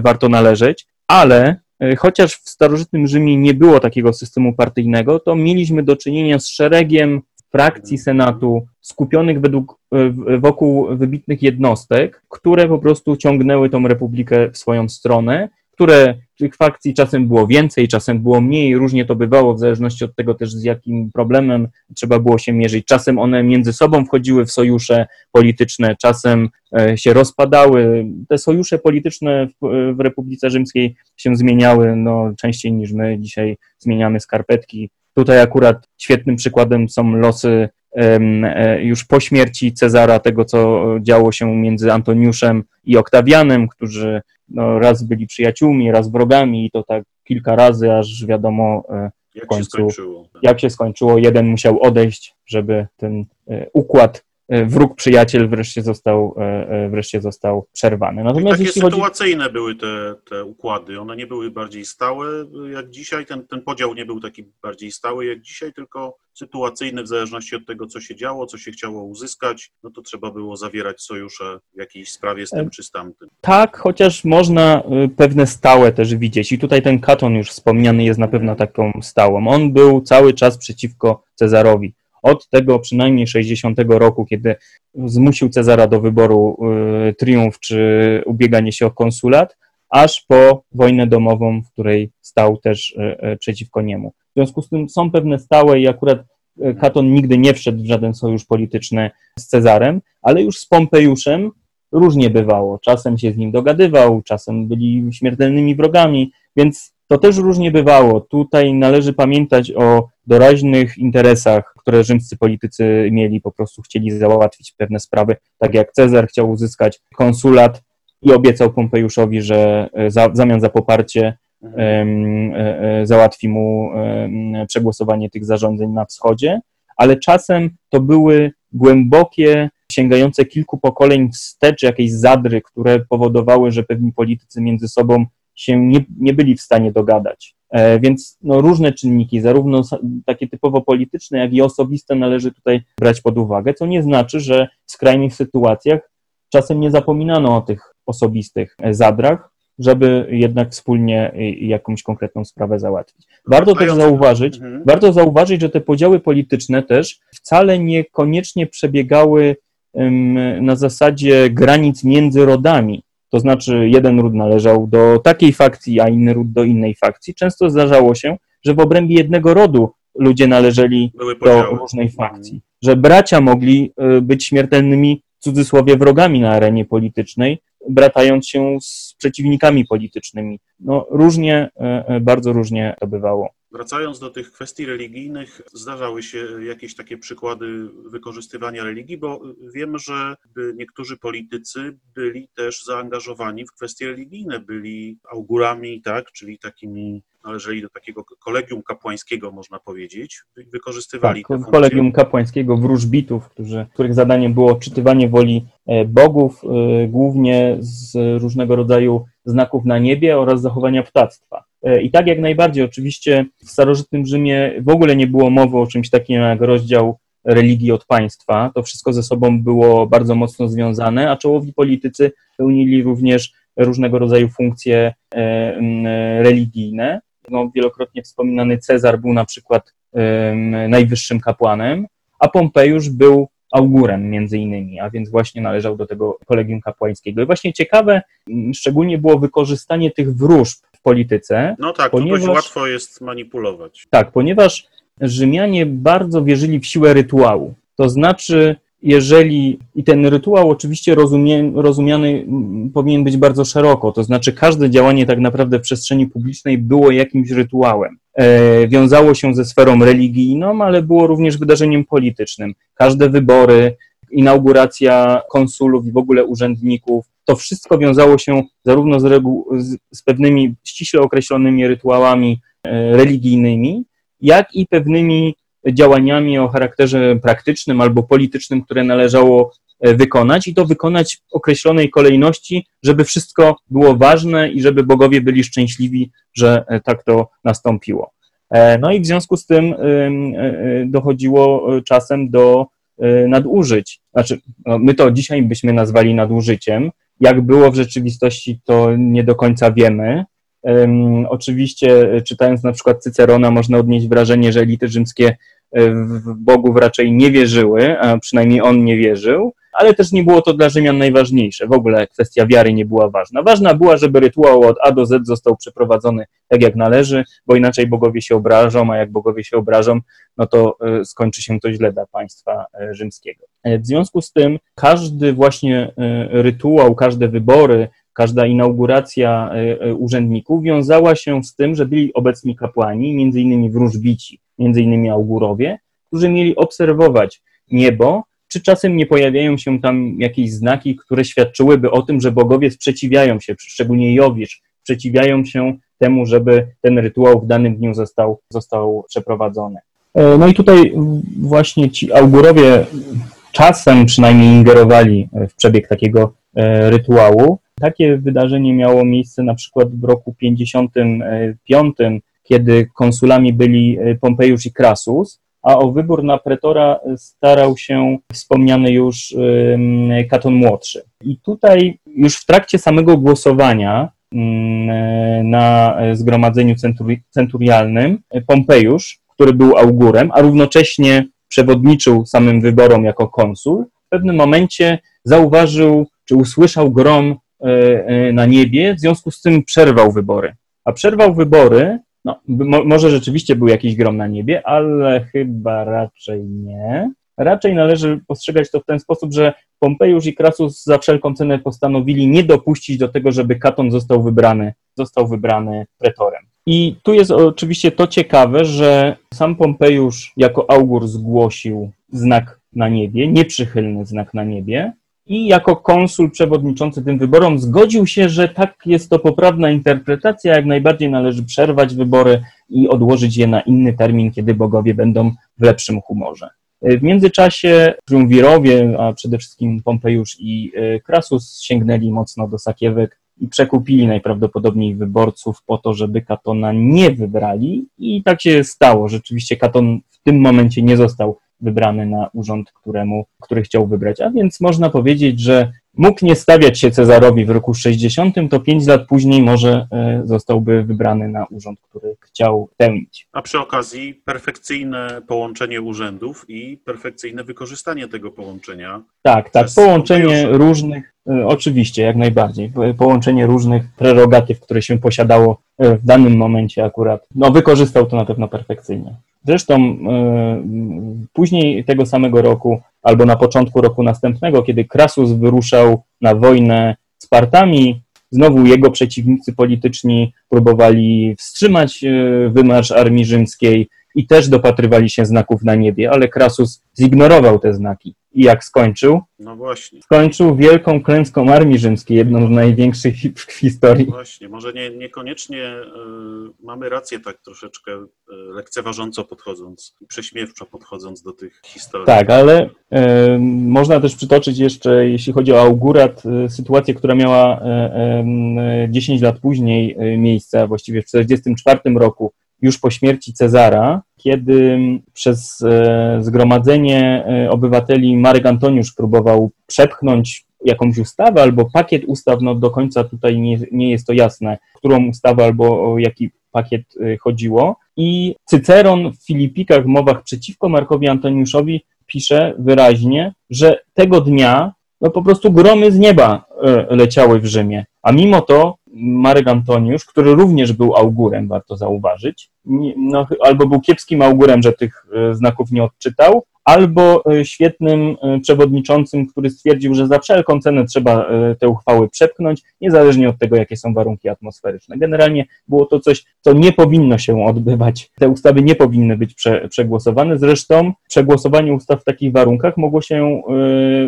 warto należeć, ale E, chociaż w starożytnym Rzymie nie było takiego systemu partyjnego, to mieliśmy do czynienia z szeregiem frakcji Senatu skupionych według, e, wokół wybitnych jednostek, które po prostu ciągnęły tą republikę w swoją stronę które tych fakcji czasem było więcej, czasem było mniej, różnie to bywało, w zależności od tego też z jakim problemem trzeba było się mierzyć. Czasem one między sobą wchodziły w sojusze polityczne, czasem e, się rozpadały. Te sojusze polityczne w, w Republice Rzymskiej się zmieniały no, częściej niż my dzisiaj zmieniamy skarpetki. Tutaj akurat świetnym przykładem są losy e, już po śmierci Cezara, tego co działo się między Antoniuszem i Oktawianem, którzy no, raz byli przyjaciółmi, raz wrogami i to tak kilka razy, aż wiadomo e, w końcu, się jak się skończyło. Jeden musiał odejść, żeby ten e, układ wróg przyjaciel wreszcie został, e, e, wreszcie został przerwany. Natomiast takie sytuacyjne chodzi... były te, te układy, one nie były bardziej stałe jak dzisiaj, ten, ten podział nie był taki bardziej stały jak dzisiaj, tylko sytuacyjny w zależności od tego, co się działo, co się chciało uzyskać, no to trzeba było zawierać sojusze w jakiejś sprawie z tym czy z tamtym. Tak, chociaż można pewne stałe też widzieć i tutaj ten Katon już wspomniany jest na pewno taką stałą. On był cały czas przeciwko Cezarowi od tego przynajmniej 60 roku, kiedy zmusił Cezara do wyboru y, triumf czy ubieganie się o konsulat, aż po wojnę domową, w której stał też y, y, przeciwko niemu. W związku z tym są pewne stałe i akurat Katon nigdy nie wszedł w żaden sojusz polityczny z Cezarem, ale już z Pompejuszem różnie bywało. Czasem się z nim dogadywał, czasem byli śmiertelnymi wrogami, więc to też różnie bywało. Tutaj należy pamiętać o doraźnych interesach, które rzymscy politycy mieli, po prostu chcieli załatwić pewne sprawy, tak jak Cezar chciał uzyskać konsulat i obiecał Pompejuszowi, że e, za, w zamian za poparcie um, załatwi mu um, przegłosowanie tych zarządzeń na wschodzie, ale czasem to były głębokie, sięgające kilku pokoleń wstecz jakieś zadry, które powodowały, że pewni politycy między sobą się nie, nie byli w stanie dogadać. E, więc no, różne czynniki, zarówno takie typowo polityczne, jak i osobiste należy tutaj brać pod uwagę, co nie znaczy, że w skrajnych sytuacjach czasem nie zapominano o tych osobistych e, zadrach, żeby jednak wspólnie jakąś konkretną sprawę załatwić. Warto też zauważyć, mhm. warto zauważyć, że te podziały polityczne też wcale niekoniecznie przebiegały na zasadzie granic między rodami. To znaczy, jeden ród należał do takiej fakcji, a inny ród do innej fakcji. Często zdarzało się, że w obrębie jednego rodu ludzie należeli do różnej fakcji. Że bracia mogli y, być śmiertelnymi, w cudzysłowie, wrogami na arenie politycznej, bratając się z przeciwnikami politycznymi. No, różnie, y, y, bardzo różnie to bywało. Wracając do tych kwestii religijnych, zdarzały się jakieś takie przykłady wykorzystywania religii, bo wiem, że niektórzy politycy byli też zaangażowani w kwestie religijne, byli augurami, tak, czyli takimi należeli do takiego kolegium kapłańskiego, można powiedzieć, wykorzystywali tak, kolegium kapłańskiego wróżbitów, którzy, których zadaniem było odczytywanie woli e, bogów, e, głównie z różnego rodzaju znaków na niebie oraz zachowania ptactwa. E, I tak jak najbardziej, oczywiście w starożytnym Rzymie w ogóle nie było mowy o czymś takim jak rozdział religii od państwa. To wszystko ze sobą było bardzo mocno związane, a czołowi politycy pełnili również różnego rodzaju funkcje religijne no, wielokrotnie wspominany Cezar był na przykład najwyższym kapłanem, a Pompejusz był augurem między innymi, a więc właśnie należał do tego kolegium kapłańskiego. I właśnie ciekawe szczególnie było wykorzystanie tych wróżb polityce. No tak, ponieważ, dość łatwo jest manipulować. Tak, ponieważ Rzymianie bardzo wierzyli w siłę rytuału. To znaczy, jeżeli, i ten rytuał oczywiście rozumie, rozumiany powinien być bardzo szeroko, to znaczy każde działanie tak naprawdę w przestrzeni publicznej było jakimś rytuałem. E, wiązało się ze sferą religijną, ale było również wydarzeniem politycznym. Każde wybory, inauguracja konsulów i w ogóle urzędników, to wszystko wiązało się zarówno z, z, z pewnymi ściśle określonymi rytuałami e, religijnymi, jak i pewnymi działaniami o charakterze praktycznym albo politycznym, które należało e, wykonać i to wykonać w określonej kolejności, żeby wszystko było ważne i żeby bogowie byli szczęśliwi, że e, tak to nastąpiło. No i w związku z tym dochodziło czasem do nadużyć. Znaczy, no, my to dzisiaj byśmy nazwali nadużyciem. Jak było w rzeczywistości, to nie do końca wiemy. Oczywiście, czytając na przykład Cycerona, można odnieść wrażenie, że elity rzymskie w bogów raczej nie wierzyły, a przynajmniej on nie wierzył, ale też nie było to dla Rzymian najważniejsze. W ogóle kwestia wiary nie była ważna. Ważna była, żeby rytuał od A do Z został przeprowadzony tak jak należy, bo inaczej bogowie się obrażą, a jak bogowie się obrażą, no to e, skończy się to źle dla państwa e, rzymskiego. E, w związku z tym każdy właśnie rytuał, każde wybory, każda inauguracja urzędników wiązała się z tym, że byli obecni kapłani, między innymi wróżbici, między innymi augurowie, którzy mieli obserwować niebo, czy czasem nie pojawiają się tam jakieś znaki, które świadczyłyby o tym, że bogowie sprzeciwiają się, szczególnie Jowisz, sprzeciwiają się temu, żeby ten rytuał w danym dniu został, został przeprowadzony. E, no i tutaj właśnie ci augurowie czasem przynajmniej ingerowali w przebieg takiego e, rytuału. Takie wydarzenie miało miejsce na przykład w roku 55 kiedy konsulami byli e, Pompejusz i Krasus, a o wybór na pretora starał się wspomniany już Katon Młodszy. I tutaj już w trakcie samego głosowania na zgromadzeniu centurialnym Pompejusz, który był augurem, a równocześnie przewodniczył samym wyborom jako konsul, w pewnym momencie zauważył czy usłyszał grom e, na niebie, w związku z tym przerwał wybory. A przerwał wybory no, mo może rzeczywiście był jakiś grom na niebie, ale chyba raczej nie. Raczej należy postrzegać to w ten sposób, że Pompejusz i Krasus za wszelką cenę postanowili nie dopuścić do tego, żeby Katon został wybrany, został wybrany pretorem. I tu jest oczywiście to ciekawe, że sam Pompejusz jako augur zgłosił znak na niebie, nieprzychylny znak na niebie, i jako konsul przewodniczący tym wyborom zgodził się, że tak jest to poprawna interpretacja, jak najbardziej należy przerwać wybory i odłożyć je na inny termin, kiedy bogowie będą w lepszym humorze. W międzyczasie triumvirowie, a przede wszystkim Pompejusz i e, Krasus sięgnęli mocno do sakiewek i przekupili najprawdopodobniej wyborców po to, żeby Katona nie wybrali i tak się stało. Rzeczywiście Katon w tym momencie nie został wybrany na urząd, któremu, który chciał wybrać. A więc można powiedzieć, że mógł nie stawiać się Cezarowi w roku 60, to pięć lat później może e, zostałby wybrany na urząd, który chciał pełnić. A przy okazji perfekcyjne połączenie urzędów i perfekcyjne wykorzystanie tego połączenia. Tak, tak, połączenie różnych, e, oczywiście, jak najbardziej, połączenie różnych prerogatyw, które się posiadało e, w danym momencie akurat. No, wykorzystał to na pewno perfekcyjnie. Zresztą e, później tego samego roku, albo na początku roku następnego, kiedy Krasus wyruszał na wojnę z Partami, znowu jego przeciwnicy polityczni próbowali wstrzymać e, wymarsz armii rzymskiej i też dopatrywali się znaków na niebie, ale Krasus zignorował te znaki. I jak skończył? No właśnie. Skończył wielką klęską armii rzymskiej, jedną z największych w historii. No właśnie, może nie, niekoniecznie y, mamy rację tak troszeczkę y, lekceważąco podchodząc, prześmiewczo podchodząc do tych historii. Tak, ale y, można też przytoczyć jeszcze, jeśli chodzi o augurat, sytuację, która miała 10 lat później miejsce, a właściwie w 1944 roku, już po śmierci Cezara, kiedy przez e, zgromadzenie e, obywateli Marek Antoniusz próbował przepchnąć jakąś ustawę albo pakiet ustaw, no do końca tutaj nie, nie jest to jasne, którą ustawę albo o jaki pakiet e, chodziło. I Cyceron w Filipikach, w mowach przeciwko Markowi Antoniuszowi pisze wyraźnie, że tego dnia no po prostu gromy z nieba leciały w Rzymie. A mimo to Marek Antoniusz, który również był augurem, warto zauważyć, no, albo był kiepskim augurem, że tych e, znaków nie odczytał, albo e, świetnym e, przewodniczącym, który stwierdził, że za wszelką cenę trzeba te uchwały przepchnąć, niezależnie od tego, jakie są warunki atmosferyczne. Generalnie było to coś, co nie powinno się odbywać. Te ustawy nie powinny być prze, przegłosowane. Zresztą przegłosowanie ustaw w takich warunkach mogło się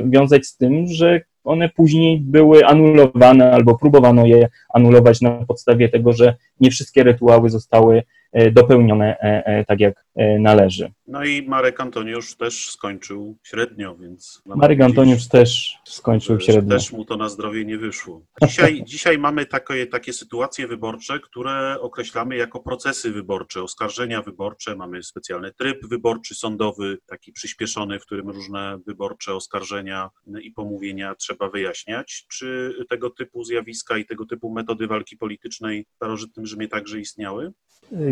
wiązać z tym, że one później były anulowane albo próbowano je anulować na podstawie tego, że nie wszystkie rytuały zostały dopełnione tak jak należy. No i Marek Antoniusz też skończył średnio, więc... Marek Antoniusz też skończył średnio. Też mu to na zdrowie nie wyszło. Dzisiaj, <laughs> dzisiaj mamy takie, takie sytuacje wyborcze, które określamy jako procesy wyborcze, oskarżenia wyborcze, mamy specjalny tryb wyborczy sądowy, taki przyspieszony, w którym różne wyborcze oskarżenia i pomówienia trzeba wyjaśniać. Czy tego typu zjawiska i tego typu metody walki politycznej w starożytnym Rzymie także istniały?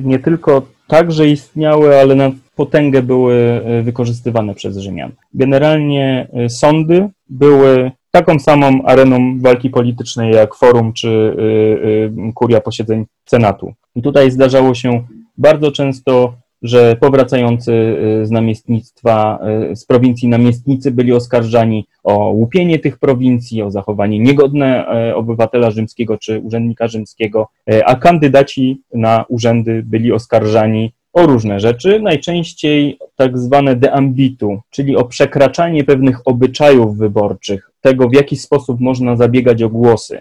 Nie tylko także istniały, ale na potęgę były e, wykorzystywane przez Rzymian. Generalnie e, sądy były taką samą areną walki politycznej jak forum czy e, kuria posiedzeń Senatu. I tutaj zdarzało się bardzo często, że powracający z namiestnictwa, z prowincji namiestnicy byli oskarżani o łupienie tych prowincji, o zachowanie niegodne obywatela rzymskiego czy urzędnika rzymskiego, a kandydaci na urzędy byli oskarżani o różne rzeczy, najczęściej tak zwane deambitu, czyli o przekraczanie pewnych obyczajów wyborczych, tego w jaki sposób można zabiegać o głosy.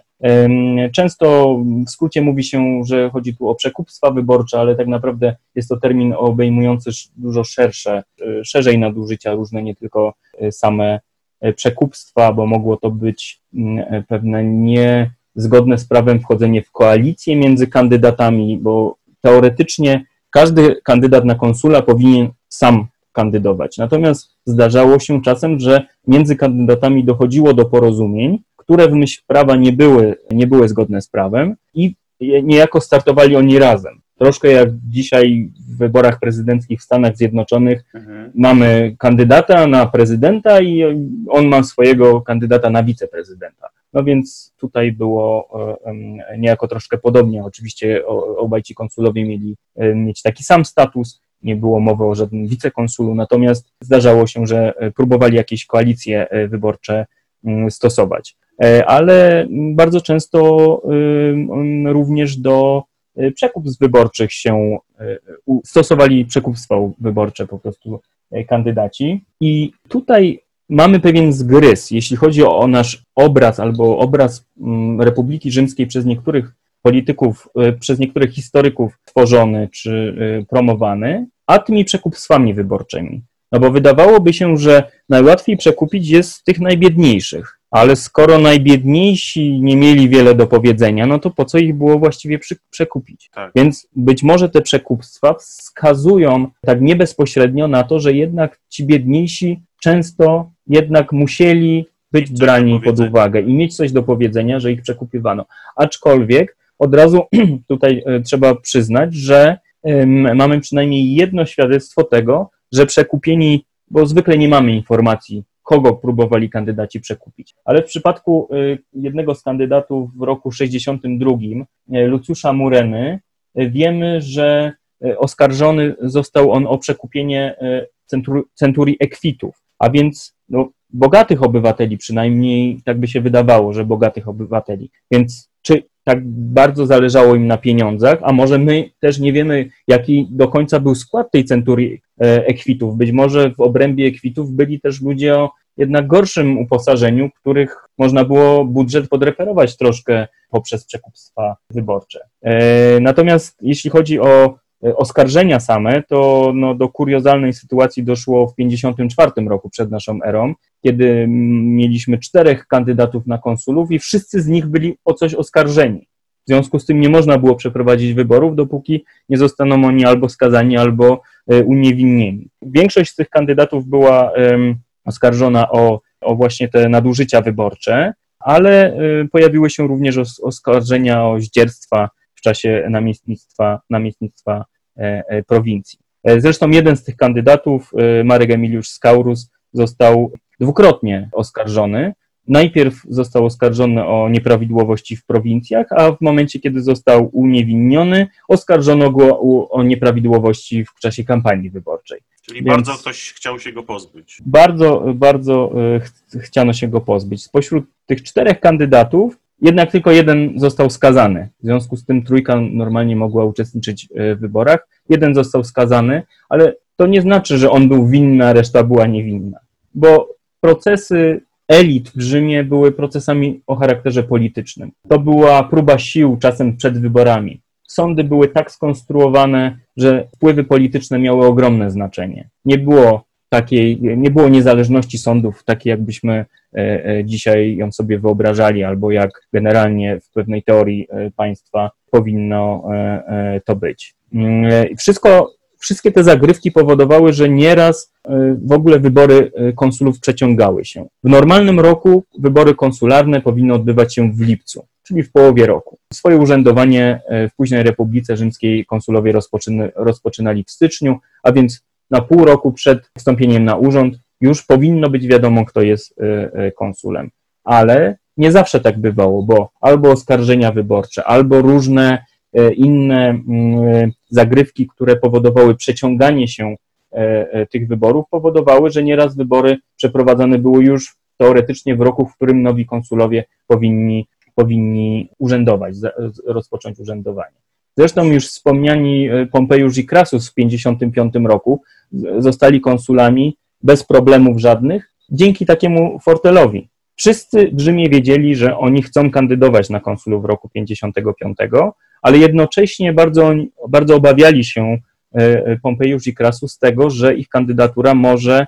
Często w skrócie mówi się, że chodzi tu o przekupstwa wyborcze, ale tak naprawdę jest to termin obejmujący dużo szersze, e, szerzej nadużycia, różne nie tylko e, same e, przekupstwa, bo mogło to być mm, pewne niezgodne z prawem wchodzenie w koalicję między kandydatami, bo teoretycznie każdy kandydat na konsula powinien sam kandydować. Natomiast zdarzało się czasem, że między kandydatami dochodziło do porozumień, które w myśl prawa nie były, nie były zgodne z prawem i niejako startowali oni razem. Troszkę jak dzisiaj w wyborach prezydenckich w Stanach Zjednoczonych mhm. mamy kandydata na prezydenta i on ma swojego kandydata na wiceprezydenta. No więc tutaj było e, niejako troszkę podobnie. Oczywiście obaj ci konsulowie mieli e, mieć taki sam status, nie było mowy o żadnym wicekonsulu, natomiast zdarzało się, że e, próbowali jakieś koalicje wyborcze mm, stosować. Ale bardzo często również do przekupstw wyborczych się stosowali przekupstwa wyborcze po prostu kandydaci. I tutaj mamy pewien zgryz, jeśli chodzi o nasz obraz albo obraz mm, Republiki Rzymskiej przez niektórych polityków, e, przez niektórych historyków tworzony czy e, promowany, a tymi przekupstwami wyborczymi. No bo wydawałoby się, że najłatwiej przekupić jest tych najbiedniejszych, ale skoro najbiedniejsi nie mieli wiele do powiedzenia, no to po co ich było właściwie przekupić? Tak. Więc być może te przekupstwa wskazują tak nie bezpośrednio na to, że jednak ci biedniejsi często jednak musieli być brani pod uwagę i mieć coś do powiedzenia, że ich przekupywano. Aczkolwiek od razu <clears throat> tutaj e, trzeba przyznać, że mamy przynajmniej jedno świadectwo tego, że przekupieni, bo zwykle nie mamy informacji, kogo próbowali kandydaci przekupić. Ale w przypadku e, jednego z kandydatów w roku 62, e, Lucjusza Mureny, wiemy, że oskarżony został on o przekupienie centurii ekwitów. A więc no, bogatych obywateli, przynajmniej tak by się wydawało, że bogatych obywateli. Więc czy tak bardzo zależało im na pieniądzach, a może my też nie wiemy, jaki do końca był skład tej centurii e, ekwitów. Być może w obrębie ekwitów byli też ludzie o jednak gorszym uposażeniu, których można było budżet podreperować troszkę poprzez przekupstwa wyborcze. E, natomiast jeśli chodzi o E, oskarżenia same, to no, do kuriozalnej sytuacji doszło w 1954 roku przed naszą erą, kiedy mieliśmy czterech kandydatów na konsulów i wszyscy z nich byli o coś oskarżeni. W związku z tym nie można było przeprowadzić wyborów, dopóki nie zostaną oni albo skazani, albo e, uniewinnieni. Większość z tych kandydatów była oskarżona o, o właśnie te nadużycia wyborcze, ale um, pojawiły się również os oskarżenia o zdzierstwa w czasie namiestnictwa, namiestnictwa e, e, prowincji. E, zresztą jeden z tych kandydatów, Marek Emiliusz Skaurus, został dwukrotnie oskarżony. Najpierw został oskarżony o nieprawidłowości w prowincjach, a w momencie, kiedy został uniewinniony, oskarżono go o nieprawidłowości w czasie kampanii wyborczej. Czyli Więc bardzo ktoś chciał się go pozbyć. Bardzo, bardzo ch chciano się go pozbyć. Spośród tych czterech kandydatów jednak tylko jeden został skazany. W związku z tym trójka normalnie mogła uczestniczyć e, w wyborach. Jeden został skazany, ale to nie znaczy, że on był winny, a reszta była niewinna. Bo procesy elit w Rzymie były procesami o charakterze politycznym. To była próba sił czasem przed wyborami. sądy były tak skonstruowane, że wpływy polityczne miały ogromne znaczenie. Nie było takiej, nie było niezależności sądów, takiej jakbyśmy e, e, dzisiaj ją sobie wyobrażali, albo jak generalnie w pewnej teorii e, państwa powinno to być. Mm, wszystko, wszystkie te zagrywki powodowały, że nieraz w ogóle wybory konsulów przeciągały się. W normalnym roku wybory konsularne powinny odbywać się w lipcu, czyli w połowie roku. Swoje urzędowanie w późnej Republice Rzymskiej konsulowie rozpoczynali w styczniu, a więc na pół roku przed wstąpieniem na urząd już powinno być wiadomo, kto jest e, e, konsulem. Ale nie zawsze tak bywało, bo albo oskarżenia wyborcze, albo różne e, inne mm, zagrywki, które powodowały przeciąganie się tych wyborów, powodowały, że nieraz wybory przeprowadzane były już teoretycznie w roku, w którym nowi konsulowie powinni, powinni urzędować, rozpocząć urzędowanie. Zresztą już wspomniani Pompejusz i Krasus w 1955 roku zostali konsulami bez problemów żadnych dzięki takiemu fortelowi. Wszyscy w Rzymie wiedzieli, że oni chcą kandydować na konsulów roku 55, ale jednocześnie bardzo, bardzo obawiali się e, Pompejusz i Krasus z tego, że ich kandydatura może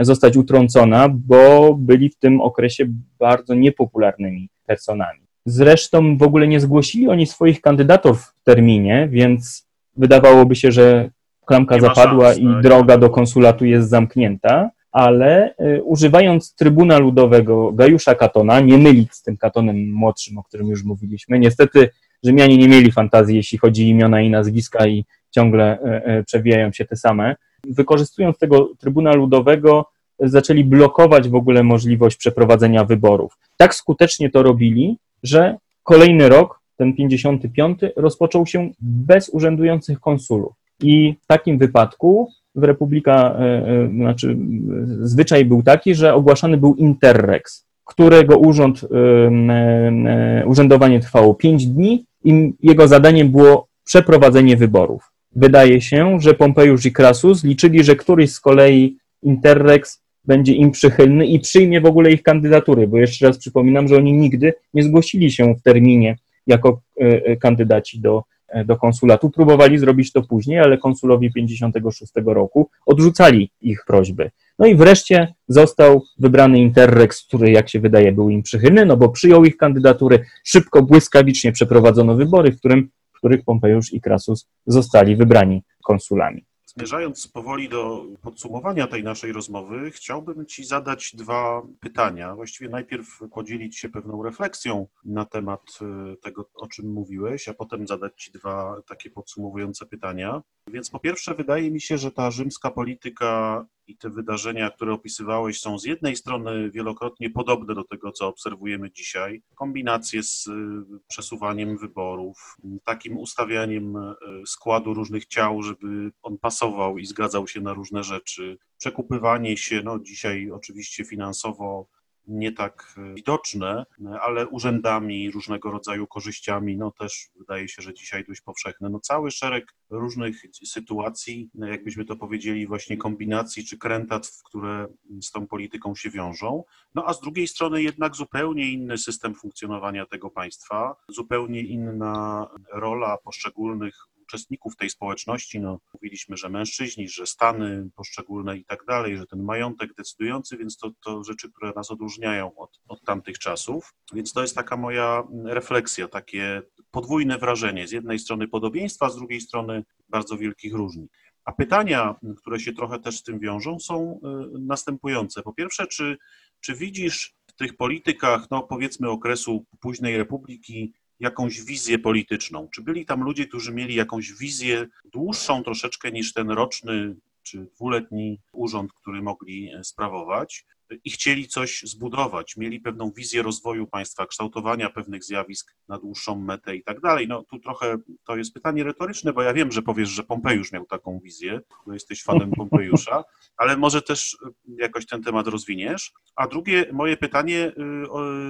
zostać utrącona, bo byli w tym okresie bardzo niepopularnymi personami. Zresztą w ogóle nie zgłosili oni swoich kandydatów w terminie, więc wydawałoby się, że klamka nie zapadła szans, i tak. droga do konsulatu jest zamknięta, ale y, używając Trybuna Ludowego Gajusza Katona, nie mylić z tym Katonem młodszym, o którym już mówiliśmy, niestety Rzymianie nie mieli fantazji, jeśli chodzi o imiona i nazwiska i ciągle y, y, przewijają się te same. Wykorzystując tego Trybuna Ludowego, zaczęli blokować w ogóle możliwość przeprowadzenia wyborów. Tak skutecznie to robili, że kolejny rok, ten 55, rozpoczął się bez urzędujących konsulów. I w takim wypadku w Republika, e, e, znaczy zwyczaj był taki, że ogłaszany był interrex, którego urząd, e, urzędowanie trwało 5 dni i jego zadaniem było przeprowadzenie wyborów. Wydaje się, że Pompejusz i Krasus liczyli, że któryś z kolei interrex będzie im przychylny i przyjmie w ogóle ich kandydatury, bo jeszcze raz przypominam, że oni nigdy nie zgłosili się w terminie jako kandydaci do E, do konsulatu. Próbowali zrobić to później, ale konsulowie 56 roku odrzucali ich prośby. No i wreszcie został wybrany Interrex, który, jak się wydaje, był im przychylny, no bo przyjął ich kandydatury, szybko, błyskawicznie przeprowadzono wybory, w, którym, w których Pompejusz i Krasus zostali wybrani konsulami. Zmierzając powoli do podsumowania tej naszej rozmowy, chciałbym Ci zadać dwa pytania. Właściwie najpierw podzielić się pewną refleksją na temat e, tego, o czym mówiłeś, a potem zadać Ci dwa takie podsumowujące pytania. Więc po pierwsze, wydaje mi się, że ta rzymska polityka i te wydarzenia, które opisywałeś, są z jednej strony wielokrotnie podobne do tego, co obserwujemy dzisiaj. Kombinacje z y, przesuwaniem wyborów, takim ustawianiem y, składu różnych ciał, żeby on pasował i zgadzał się na różne rzeczy. Przekupywanie się, no dzisiaj oczywiście finansowo nie tak e, widoczne, ale urzędami, różnego rodzaju korzyściami, no też wydaje się, że dzisiaj dość powszechne. No cały szereg różnych sytuacji, no jakbyśmy to powiedzieli, właśnie kombinacji czy krętactw, które z tą polityką się wiążą. No a z drugiej strony jednak zupełnie inny system funkcjonowania tego państwa, zupełnie inna rola poszczególnych uczestników tej społeczności, no, mówiliśmy, że mężczyźni, że stany poszczególne i tak dalej, że ten majątek decydujący, więc to, to rzeczy, które nas odróżniają od, od tamtych czasów. Więc to jest taka moja refleksja, takie podwójne wrażenie. Z jednej strony podobieństwa, z drugiej strony bardzo wielkich różnic. A pytania, które się trochę też z tym wiążą, są y, następujące. Po pierwsze, czy, czy widzisz w tych politykach, no powiedzmy okresu późnej republiki, jakąś wizję polityczną? Czy byli tam ludzie, którzy mieli jakąś wizję dłuższą troszeczkę niż ten roczny czy dwuletni urząd, który mogli sprawować? I chcieli coś zbudować, mieli pewną wizję rozwoju państwa, kształtowania pewnych zjawisk na dłuższą metę i tak dalej. No tu trochę to jest pytanie retoryczne, bo ja wiem, że powiesz, że Pompejusz miał taką wizję, bo jesteś fanem Pompejusza, <laughs> ale może też jakoś ten temat rozwiniesz. A drugie moje pytanie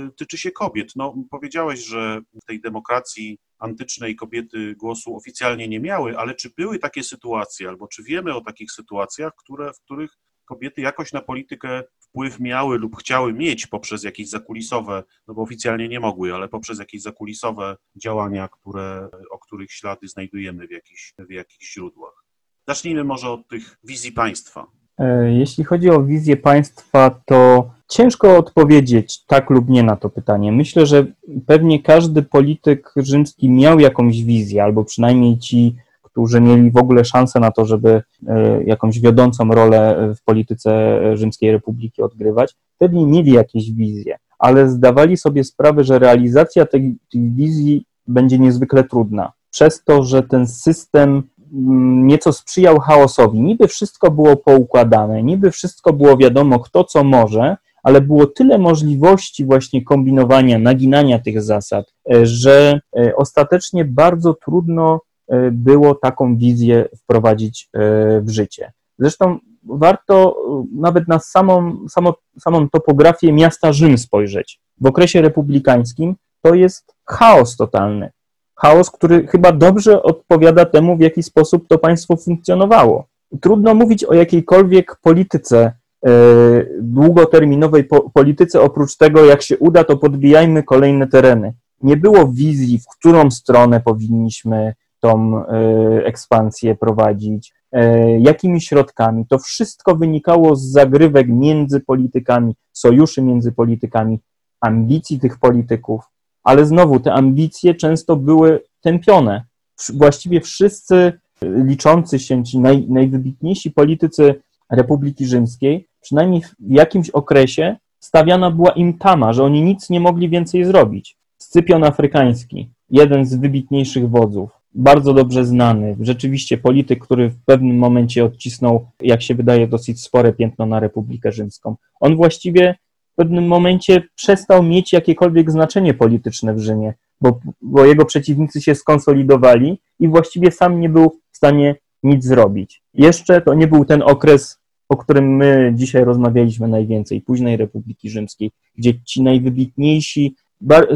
y, tyczy się kobiet. No powiedziałeś, że w tej demokracji antycznej kobiety głosu oficjalnie nie miały, ale czy były takie sytuacje, albo czy wiemy o takich sytuacjach, które, w których kobiety jakoś na politykę wpływ miały lub chciały mieć poprzez jakieś zakulisowe, no bo oficjalnie nie mogły, ale poprzez jakieś zakulisowe działania, które, o których ślady znajdujemy w jakichś, w jakichś źródłach. Zacznijmy może od tych wizji państwa. E, jeśli chodzi o wizję państwa, to ciężko odpowiedzieć tak lub nie na to pytanie. Myślę, że pewnie każdy polityk rzymski miał jakąś wizję, albo przynajmniej ci, którzy mieli w ogóle szansę na to, żeby e, jakąś wiodącą rolę w polityce Rzymskiej Republiki odgrywać, pewnie mieli jakieś wizje, ale zdawali sobie sprawę, że realizacja tej, tej wizji będzie niezwykle trudna. Przez to, że ten system Mm, nieco sprzyjał chaosowi. Niby wszystko było poukładane, niby wszystko było wiadomo, kto co może, ale było tyle możliwości właśnie kombinowania, naginania tych zasad, e, że e, ostatecznie bardzo trudno e, było taką wizję wprowadzić w życie. Zresztą warto nawet na samą, samą, samą topografię miasta Rzym spojrzeć. W okresie republikańskim to jest chaos totalny chaos, który chyba dobrze odpowiada temu, w jaki sposób to państwo funkcjonowało. Trudno mówić o jakiejkolwiek polityce, e, długoterminowej polityce, oprócz tego, jak się uda, to podbijajmy kolejne tereny. Nie było wizji, w którą stronę powinniśmy tą e, ekspansję prowadzić, e, jakimi środkami. To wszystko wynikało z zagrywek między politykami, sojuszy między politykami, ambicji tych polityków ale znowu te ambicje często były tępione. Właściwie wszyscy liczący się, ci naj, najwybitniejsi politycy Republiki Rzymskiej, przynajmniej w jakimś okresie stawiana była im tama, że oni nic nie mogli więcej zrobić. Scypion Afrykański, jeden z wybitniejszych wodzów, bardzo dobrze znany, rzeczywiście polityk, który w pewnym momencie odcisnął, jak się wydaje, dosyć spore piętno na Republikę Rzymską. On właściwie pewnym momencie przestał mieć jakiekolwiek znaczenie polityczne w Rzymie, bo, bo jego przeciwnicy się skonsolidowali i właściwie sam nie był w stanie nic zrobić. Jeszcze to nie był ten okres, o którym my dzisiaj rozmawialiśmy najwięcej, późnej Republiki Rzymskiej, gdzie ci najwybitniejsi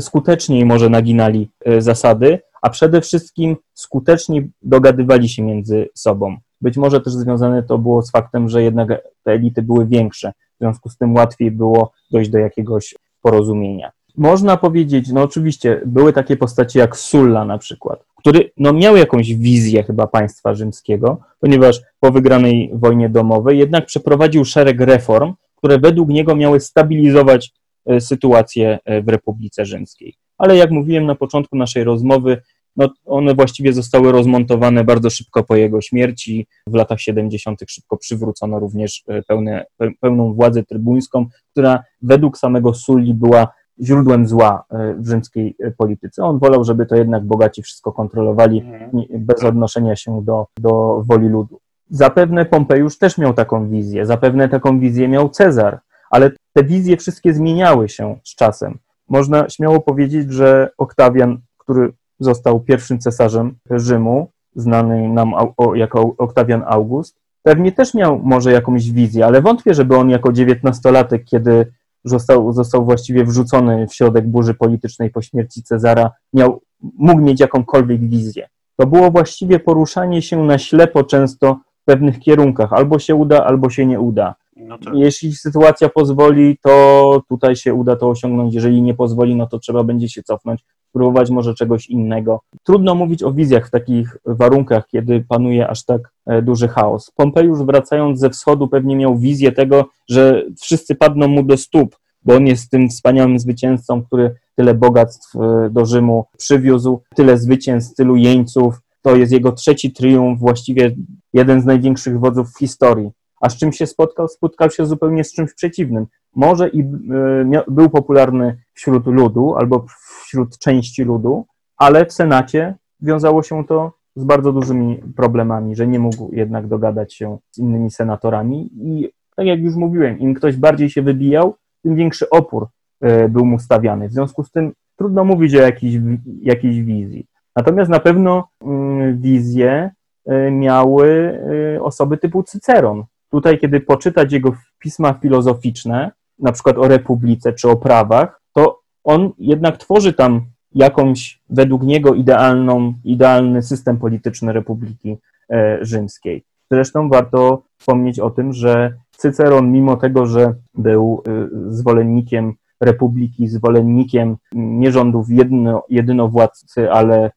skuteczniej może naginali e, zasady, a przede wszystkim skuteczniej dogadywali się między sobą. Być może też związane to było z faktem, że jednak te elity były większe, w związku z tym łatwiej było dojść do jakiegoś porozumienia. Można powiedzieć, no oczywiście, były takie postacie jak Sulla na przykład, który no, miał jakąś wizję chyba państwa rzymskiego, ponieważ po wygranej wojnie domowej jednak przeprowadził szereg reform, które według niego miały stabilizować sytuację e, w Republice Rzymskiej. Ale jak mówiłem na początku naszej rozmowy, no one właściwie zostały rozmontowane bardzo szybko po jego śmierci. W latach 70. szybko przywrócono również e, pełne, pełną władzę trybuńską, która według samego Sulli była źródłem zła e, w rzymskiej e, polityce. On wolał, żeby to jednak bogaci wszystko kontrolowali mhm. bez odnoszenia się do, do woli ludu. Zapewne Pompejusz też miał taką wizję, zapewne taką wizję miał Cezar, ale te wizje wszystkie zmieniały się z czasem. Można śmiało powiedzieć, że Oktawian, który został pierwszym cesarzem Rzymu, znany nam jako Oktawian August. Pewnie też miał może jakąś wizję, ale wątpię, żeby on jako dziewiętnastolatek, kiedy został, został właściwie wrzucony w środek burzy politycznej po śmierci Cezara, miał, mógł mieć jakąkolwiek wizję. To było właściwie poruszanie się na ślepo często w pewnych kierunkach. Albo się uda, albo się nie uda. No tak. Jeśli sytuacja pozwoli, to tutaj się uda to osiągnąć. Jeżeli nie pozwoli, no to trzeba będzie się cofnąć, spróbować może czegoś innego. Trudno mówić o wizjach w takich warunkach, kiedy panuje aż tak e, duży chaos. Pompejusz wracając ze wschodu pewnie miał wizję tego, że wszyscy padną mu do stóp, bo on jest tym wspaniałym zwycięzcą, który tyle bogactw e, do Rzymu przywiózł, tyle zwycięstw, tylu jeńców. To jest jego trzeci triumf, właściwie jeden z największych wodzów w historii. A z czym się spotkał? Spotkał się zupełnie z czymś przeciwnym. Może i e, był popularny wśród ludu albo wśród części ludu, ale w Senacie wiązało się to z bardzo dużymi problemami, że nie mógł jednak dogadać się z innymi senatorami i tak jak już mówiłem, im ktoś bardziej się wybijał, tym większy opór e, był mu stawiany. W związku z tym trudno mówić o jakiejś, jakiejś wizji. Natomiast na pewno mm, wizje e, miały osoby typu Cyceron, Tutaj, kiedy poczytać jego pisma filozoficzne, na przykład o republice czy o prawach, to on jednak tworzy tam jakąś według niego idealną, idealny system polityczny Republiki e, Rzymskiej. Zresztą warto wspomnieć o tym, że Cyceron, mimo tego, że był zwolennikiem republiki, zwolennikiem nie rządów jedno, jedynowładcy, ale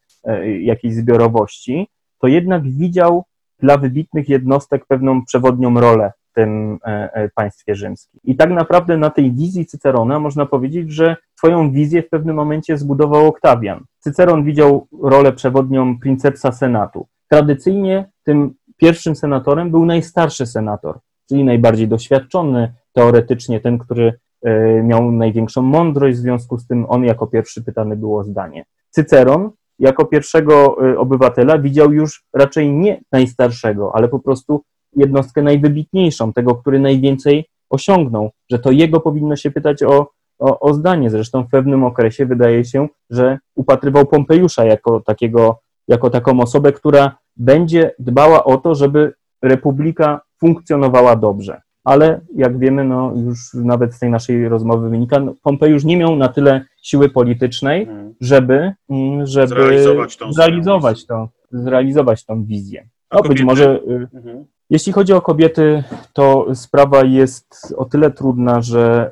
jakiejś zbiorowości, to jednak widział dla wybitnych jednostek pewną przewodnią rolę w tym e, e, państwie rzymskim. I tak naprawdę na tej wizji Cycerona można powiedzieć, że swoją wizję w pewnym momencie zbudował Oktawian. Cyceron widział rolę przewodnią princepsa senatu. Tradycyjnie tym pierwszym senatorem był najstarszy senator, czyli najbardziej doświadczony teoretycznie, ten, który e, miał największą mądrość, w związku z tym on jako pierwszy pytany było zdanie. Cyceron jako pierwszego y, obywatela widział już raczej nie najstarszego, ale po prostu jednostkę najwybitniejszą, tego, który najwięcej osiągnął, że to jego powinno się pytać o, o, o zdanie. Zresztą w pewnym okresie wydaje się, że upatrywał Pompejusza jako, takiego, jako taką osobę, która będzie dbała o to, żeby republika funkcjonowała dobrze ale jak wiemy, no już nawet z tej naszej rozmowy wynika, no, Pompejusz nie miał na tyle siły politycznej, hmm. żeby, mm, żeby zrealizować, tą, zrealizować, tą, zrealizować tą wizję. No, być może, y, mhm. jeśli chodzi o kobiety, to sprawa jest o tyle trudna, że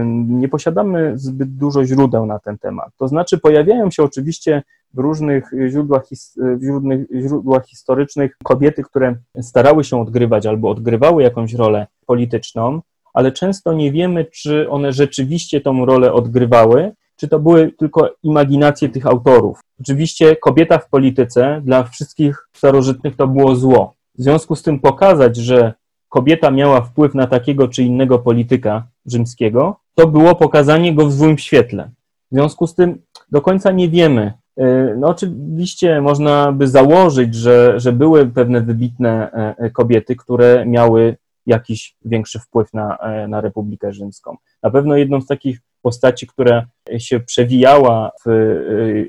y, nie posiadamy zbyt dużo źródeł na ten temat. To znaczy, pojawiają się oczywiście w różnych źródłach, w różnych źródłach historycznych kobiety, które starały się odgrywać albo odgrywały jakąś rolę polityczną, ale często nie wiemy, czy one rzeczywiście tą rolę odgrywały, czy to były tylko imaginacje tych autorów. Oczywiście kobieta w polityce dla wszystkich starożytnych to było zło. W związku z tym pokazać, że kobieta miała wpływ na takiego czy innego polityka rzymskiego, to było pokazanie go w złym świetle. W związku z tym do końca nie wiemy, no oczywiście można by założyć, że, że były pewne wybitne e, e, kobiety, które miały jakiś większy wpływ na, na Republikę Rzymską. Na pewno jedną z takich postaci, która się przewijała w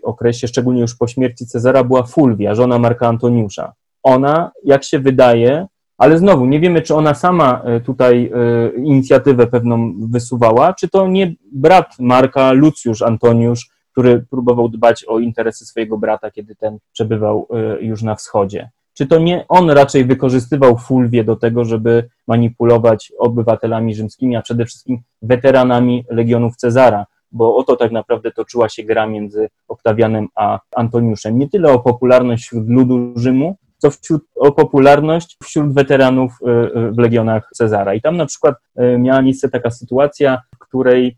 okresie, szczególnie już po śmierci Cezara, była Fulvia, żona Marka Antoniusza. Ona, jak się wydaje, ale znowu nie wiemy, czy ona sama tutaj inicjatywę pewną wysuwała, czy to nie brat Marka, Lucjusz Antoniusz, który próbował dbać o interesy swojego brata, kiedy ten przebywał y, już na wschodzie. Czy to nie on raczej wykorzystywał Fulwię do tego, żeby manipulować obywatelami rzymskimi, a przede wszystkim weteranami legionów Cezara, bo oto tak naprawdę toczyła się gra między Oktawianem a Antoniuszem. Nie tyle o popularność wśród ludu Rzymu, co wśród, o popularność wśród weteranów y, y, w legionach Cezara. I tam na przykład miała miejsce taka sytuacja, w której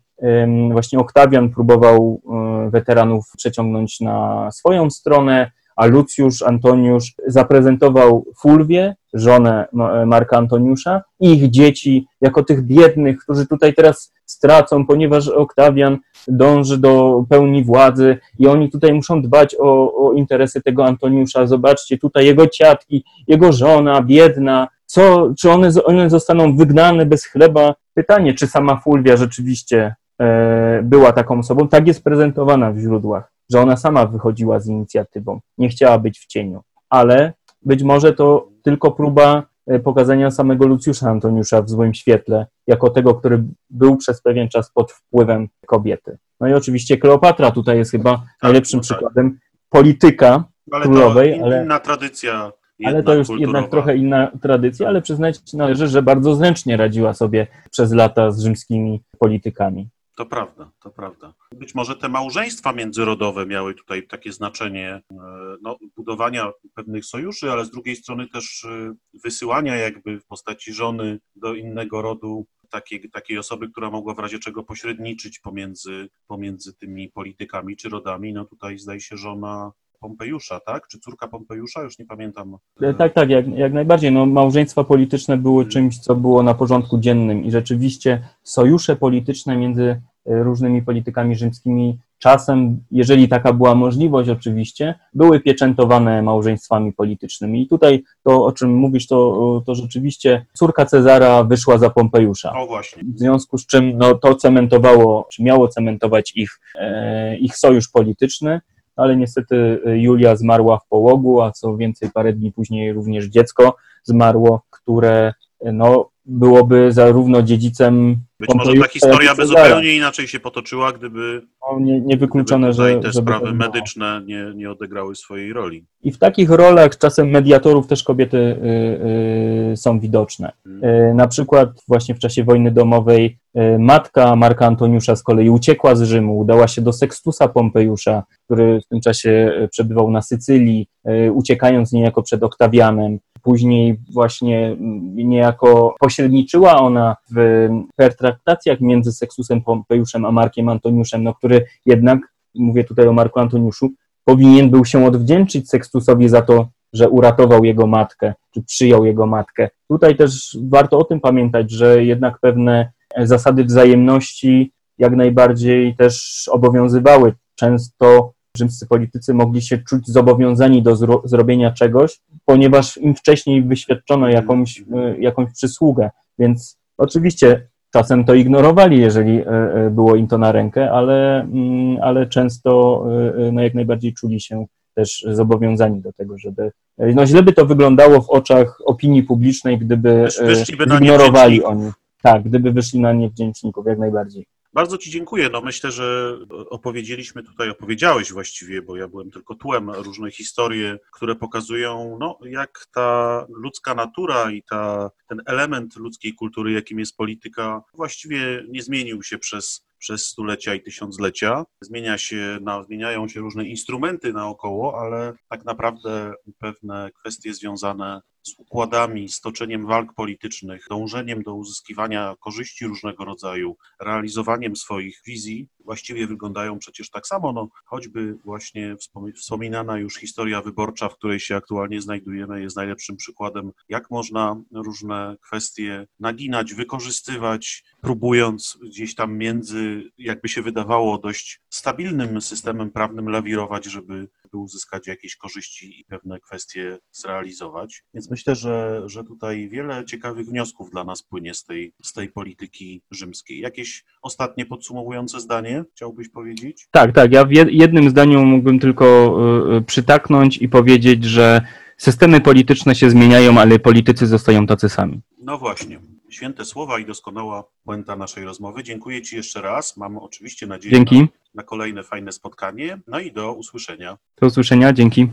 właśnie Oktawian próbował weteranów przeciągnąć na swoją stronę, a Lucjusz Antoniusz zaprezentował Fulwię, żonę Marka Antoniusza i ich dzieci jako tych biednych, którzy tutaj teraz stracą, ponieważ Oktawian dąży do pełni władzy i oni tutaj muszą dbać o, o interesy tego Antoniusza. Zobaczcie, tutaj jego ciatki, jego żona, biedna, co, czy one, one zostaną wygnane bez chleba? Pytanie, czy sama Fulwia rzeczywiście E, była taką osobą, tak jest prezentowana w źródłach, że ona sama wychodziła z inicjatywą, nie chciała być w cieniu, ale być może to tylko próba e, pokazania samego Lucjusza Antoniusza w złym świetle, jako tego, który był przez pewien czas pod wpływem kobiety. No i oczywiście Kleopatra tutaj jest chyba tak, najlepszym no tak. przykładem polityka ale królowej. To ale inna tradycja ale to już kulturowa. jednak trochę inna tradycja, ale przyznać należy, że bardzo zręcznie radziła sobie przez lata z rzymskimi politykami. To prawda, to prawda. Być może te małżeństwa międzyrodowe miały tutaj takie znaczenie e, no, budowania pewnych sojuszy, ale z drugiej strony też e, wysyłania jakby w postaci żony do innego rodu takiej, takiej osoby, która mogła w razie czego pośredniczyć pomiędzy, pomiędzy tymi politykami czy rodami. No tutaj zdaje się żona Pompejusza, tak? Czy córka Pompejusza? Już nie pamiętam. E, tak, tak, jak, jak najbardziej. No, małżeństwa polityczne były czymś, co było na porządku dziennym i rzeczywiście sojusze polityczne między różnymi politykami rzymskimi. Czasem, jeżeli taka była możliwość, oczywiście, były pieczętowane małżeństwami politycznymi. I tutaj to, o czym mówisz, to, to rzeczywiście córka Cezara wyszła za Pompejusza. O właśnie. W związku z czym no, to cementowało, czy miało cementować ich, e, ich sojusz polityczny, ale niestety Julia zmarła w połogu, a co więcej, parę dni później również dziecko zmarło, które no, byłoby zarówno dziedzicem Być może ta historia by zupełnie inaczej się potoczyła, gdyby, No, nie, niewykluczone, gdyby że te sprawy medyczne nie, nie odegrały swojej roli. I w takich rolach czasem mediatorów też kobiety y, y, są widoczne. Y, na przykład właśnie w czasie wojny domowej y, matka Marka Antoniusza z kolei uciekła z Rzymu, udała się do Sekstusa Pompejusza, który w tym czasie y, przebywał na Sycylii, y, uciekając niejako przed Oktawianem. Później właśnie niejako pośredniczyła ona w pertraktacjach między Seksusem Pompejuszem a Markiem Antoniuszem, no, który jednak, mówię tutaj o Marku Antoniuszu, powinien był się odwdzięczyć Sekstusowi za to, że uratował jego matkę, czy przyjął jego matkę. Tutaj też warto o tym pamiętać, że jednak pewne zasady wzajemności jak najbardziej też obowiązywały. Często rzymscy politycy mogli się czuć zobowiązani do zro zrobienia czegoś, ponieważ im wcześniej wyświadczono jakąś, e, jakąś przysługę. Więc oczywiście czasem to ignorowali, jeżeli e, e, było im to na rękę, ale, mm, ale często no, jak najbardziej czuli się też zobowiązani do tego, żeby. No źle by to wyglądało w oczach opinii publicznej, gdyby wyszliby ignorowali oni. Tak, gdyby wyszli na niewdzięczników, jak najbardziej. Bardzo Ci dziękuję. No myślę, że opowiedzieliśmy tutaj, opowiedziałeś właściwie, bo ja byłem tylko tłem, różne historie, które pokazują, no, jak ta ludzka natura i ta, ten element ludzkiej kultury, jakim jest polityka, właściwie nie zmienił się przez, przez stulecia i tysiąclecia. Zmienia się, na, zmieniają się różne instrumenty naokoło, ale tak naprawdę pewne kwestie związane z układami, z toczeniem walk politycznych, dążeniem do uzyskiwania korzyści różnego rodzaju, realizowaniem swoich wizji, właściwie wyglądają przecież tak samo. No, choćby właśnie wspom- wspominana już historia wyborcza, w której się aktualnie znajdujemy, jest najlepszym przykładem, jak można różne kwestie naginać, wykorzystywać, próbując gdzieś tam między, jakby się wydawało, dość stabilnym systemem prawnym lawirować, żeby by uzyskać jakieś korzyści i pewne kwestie zrealizować. Więc myślę, że, że tutaj wiele ciekawych wniosków dla nas płynie z tej, z tej polityki rzymskiej. Jakieś ostatnie podsumowujące zdanie chciałbyś powiedzieć? Tak, tak. Ja w jed- jednym zdaniu mógłbym tylko y, y, przytaknąć i powiedzieć, że systemy polityczne się zmieniają, ale politycy zostają tacy sami. No właśnie. Święte słowa i doskonała puenta naszej rozmowy. Dziękuję Ci jeszcze raz. Mam oczywiście nadzieję na, na kolejne fajne spotkanie. No i do usłyszenia. Do usłyszenia. Dzięki.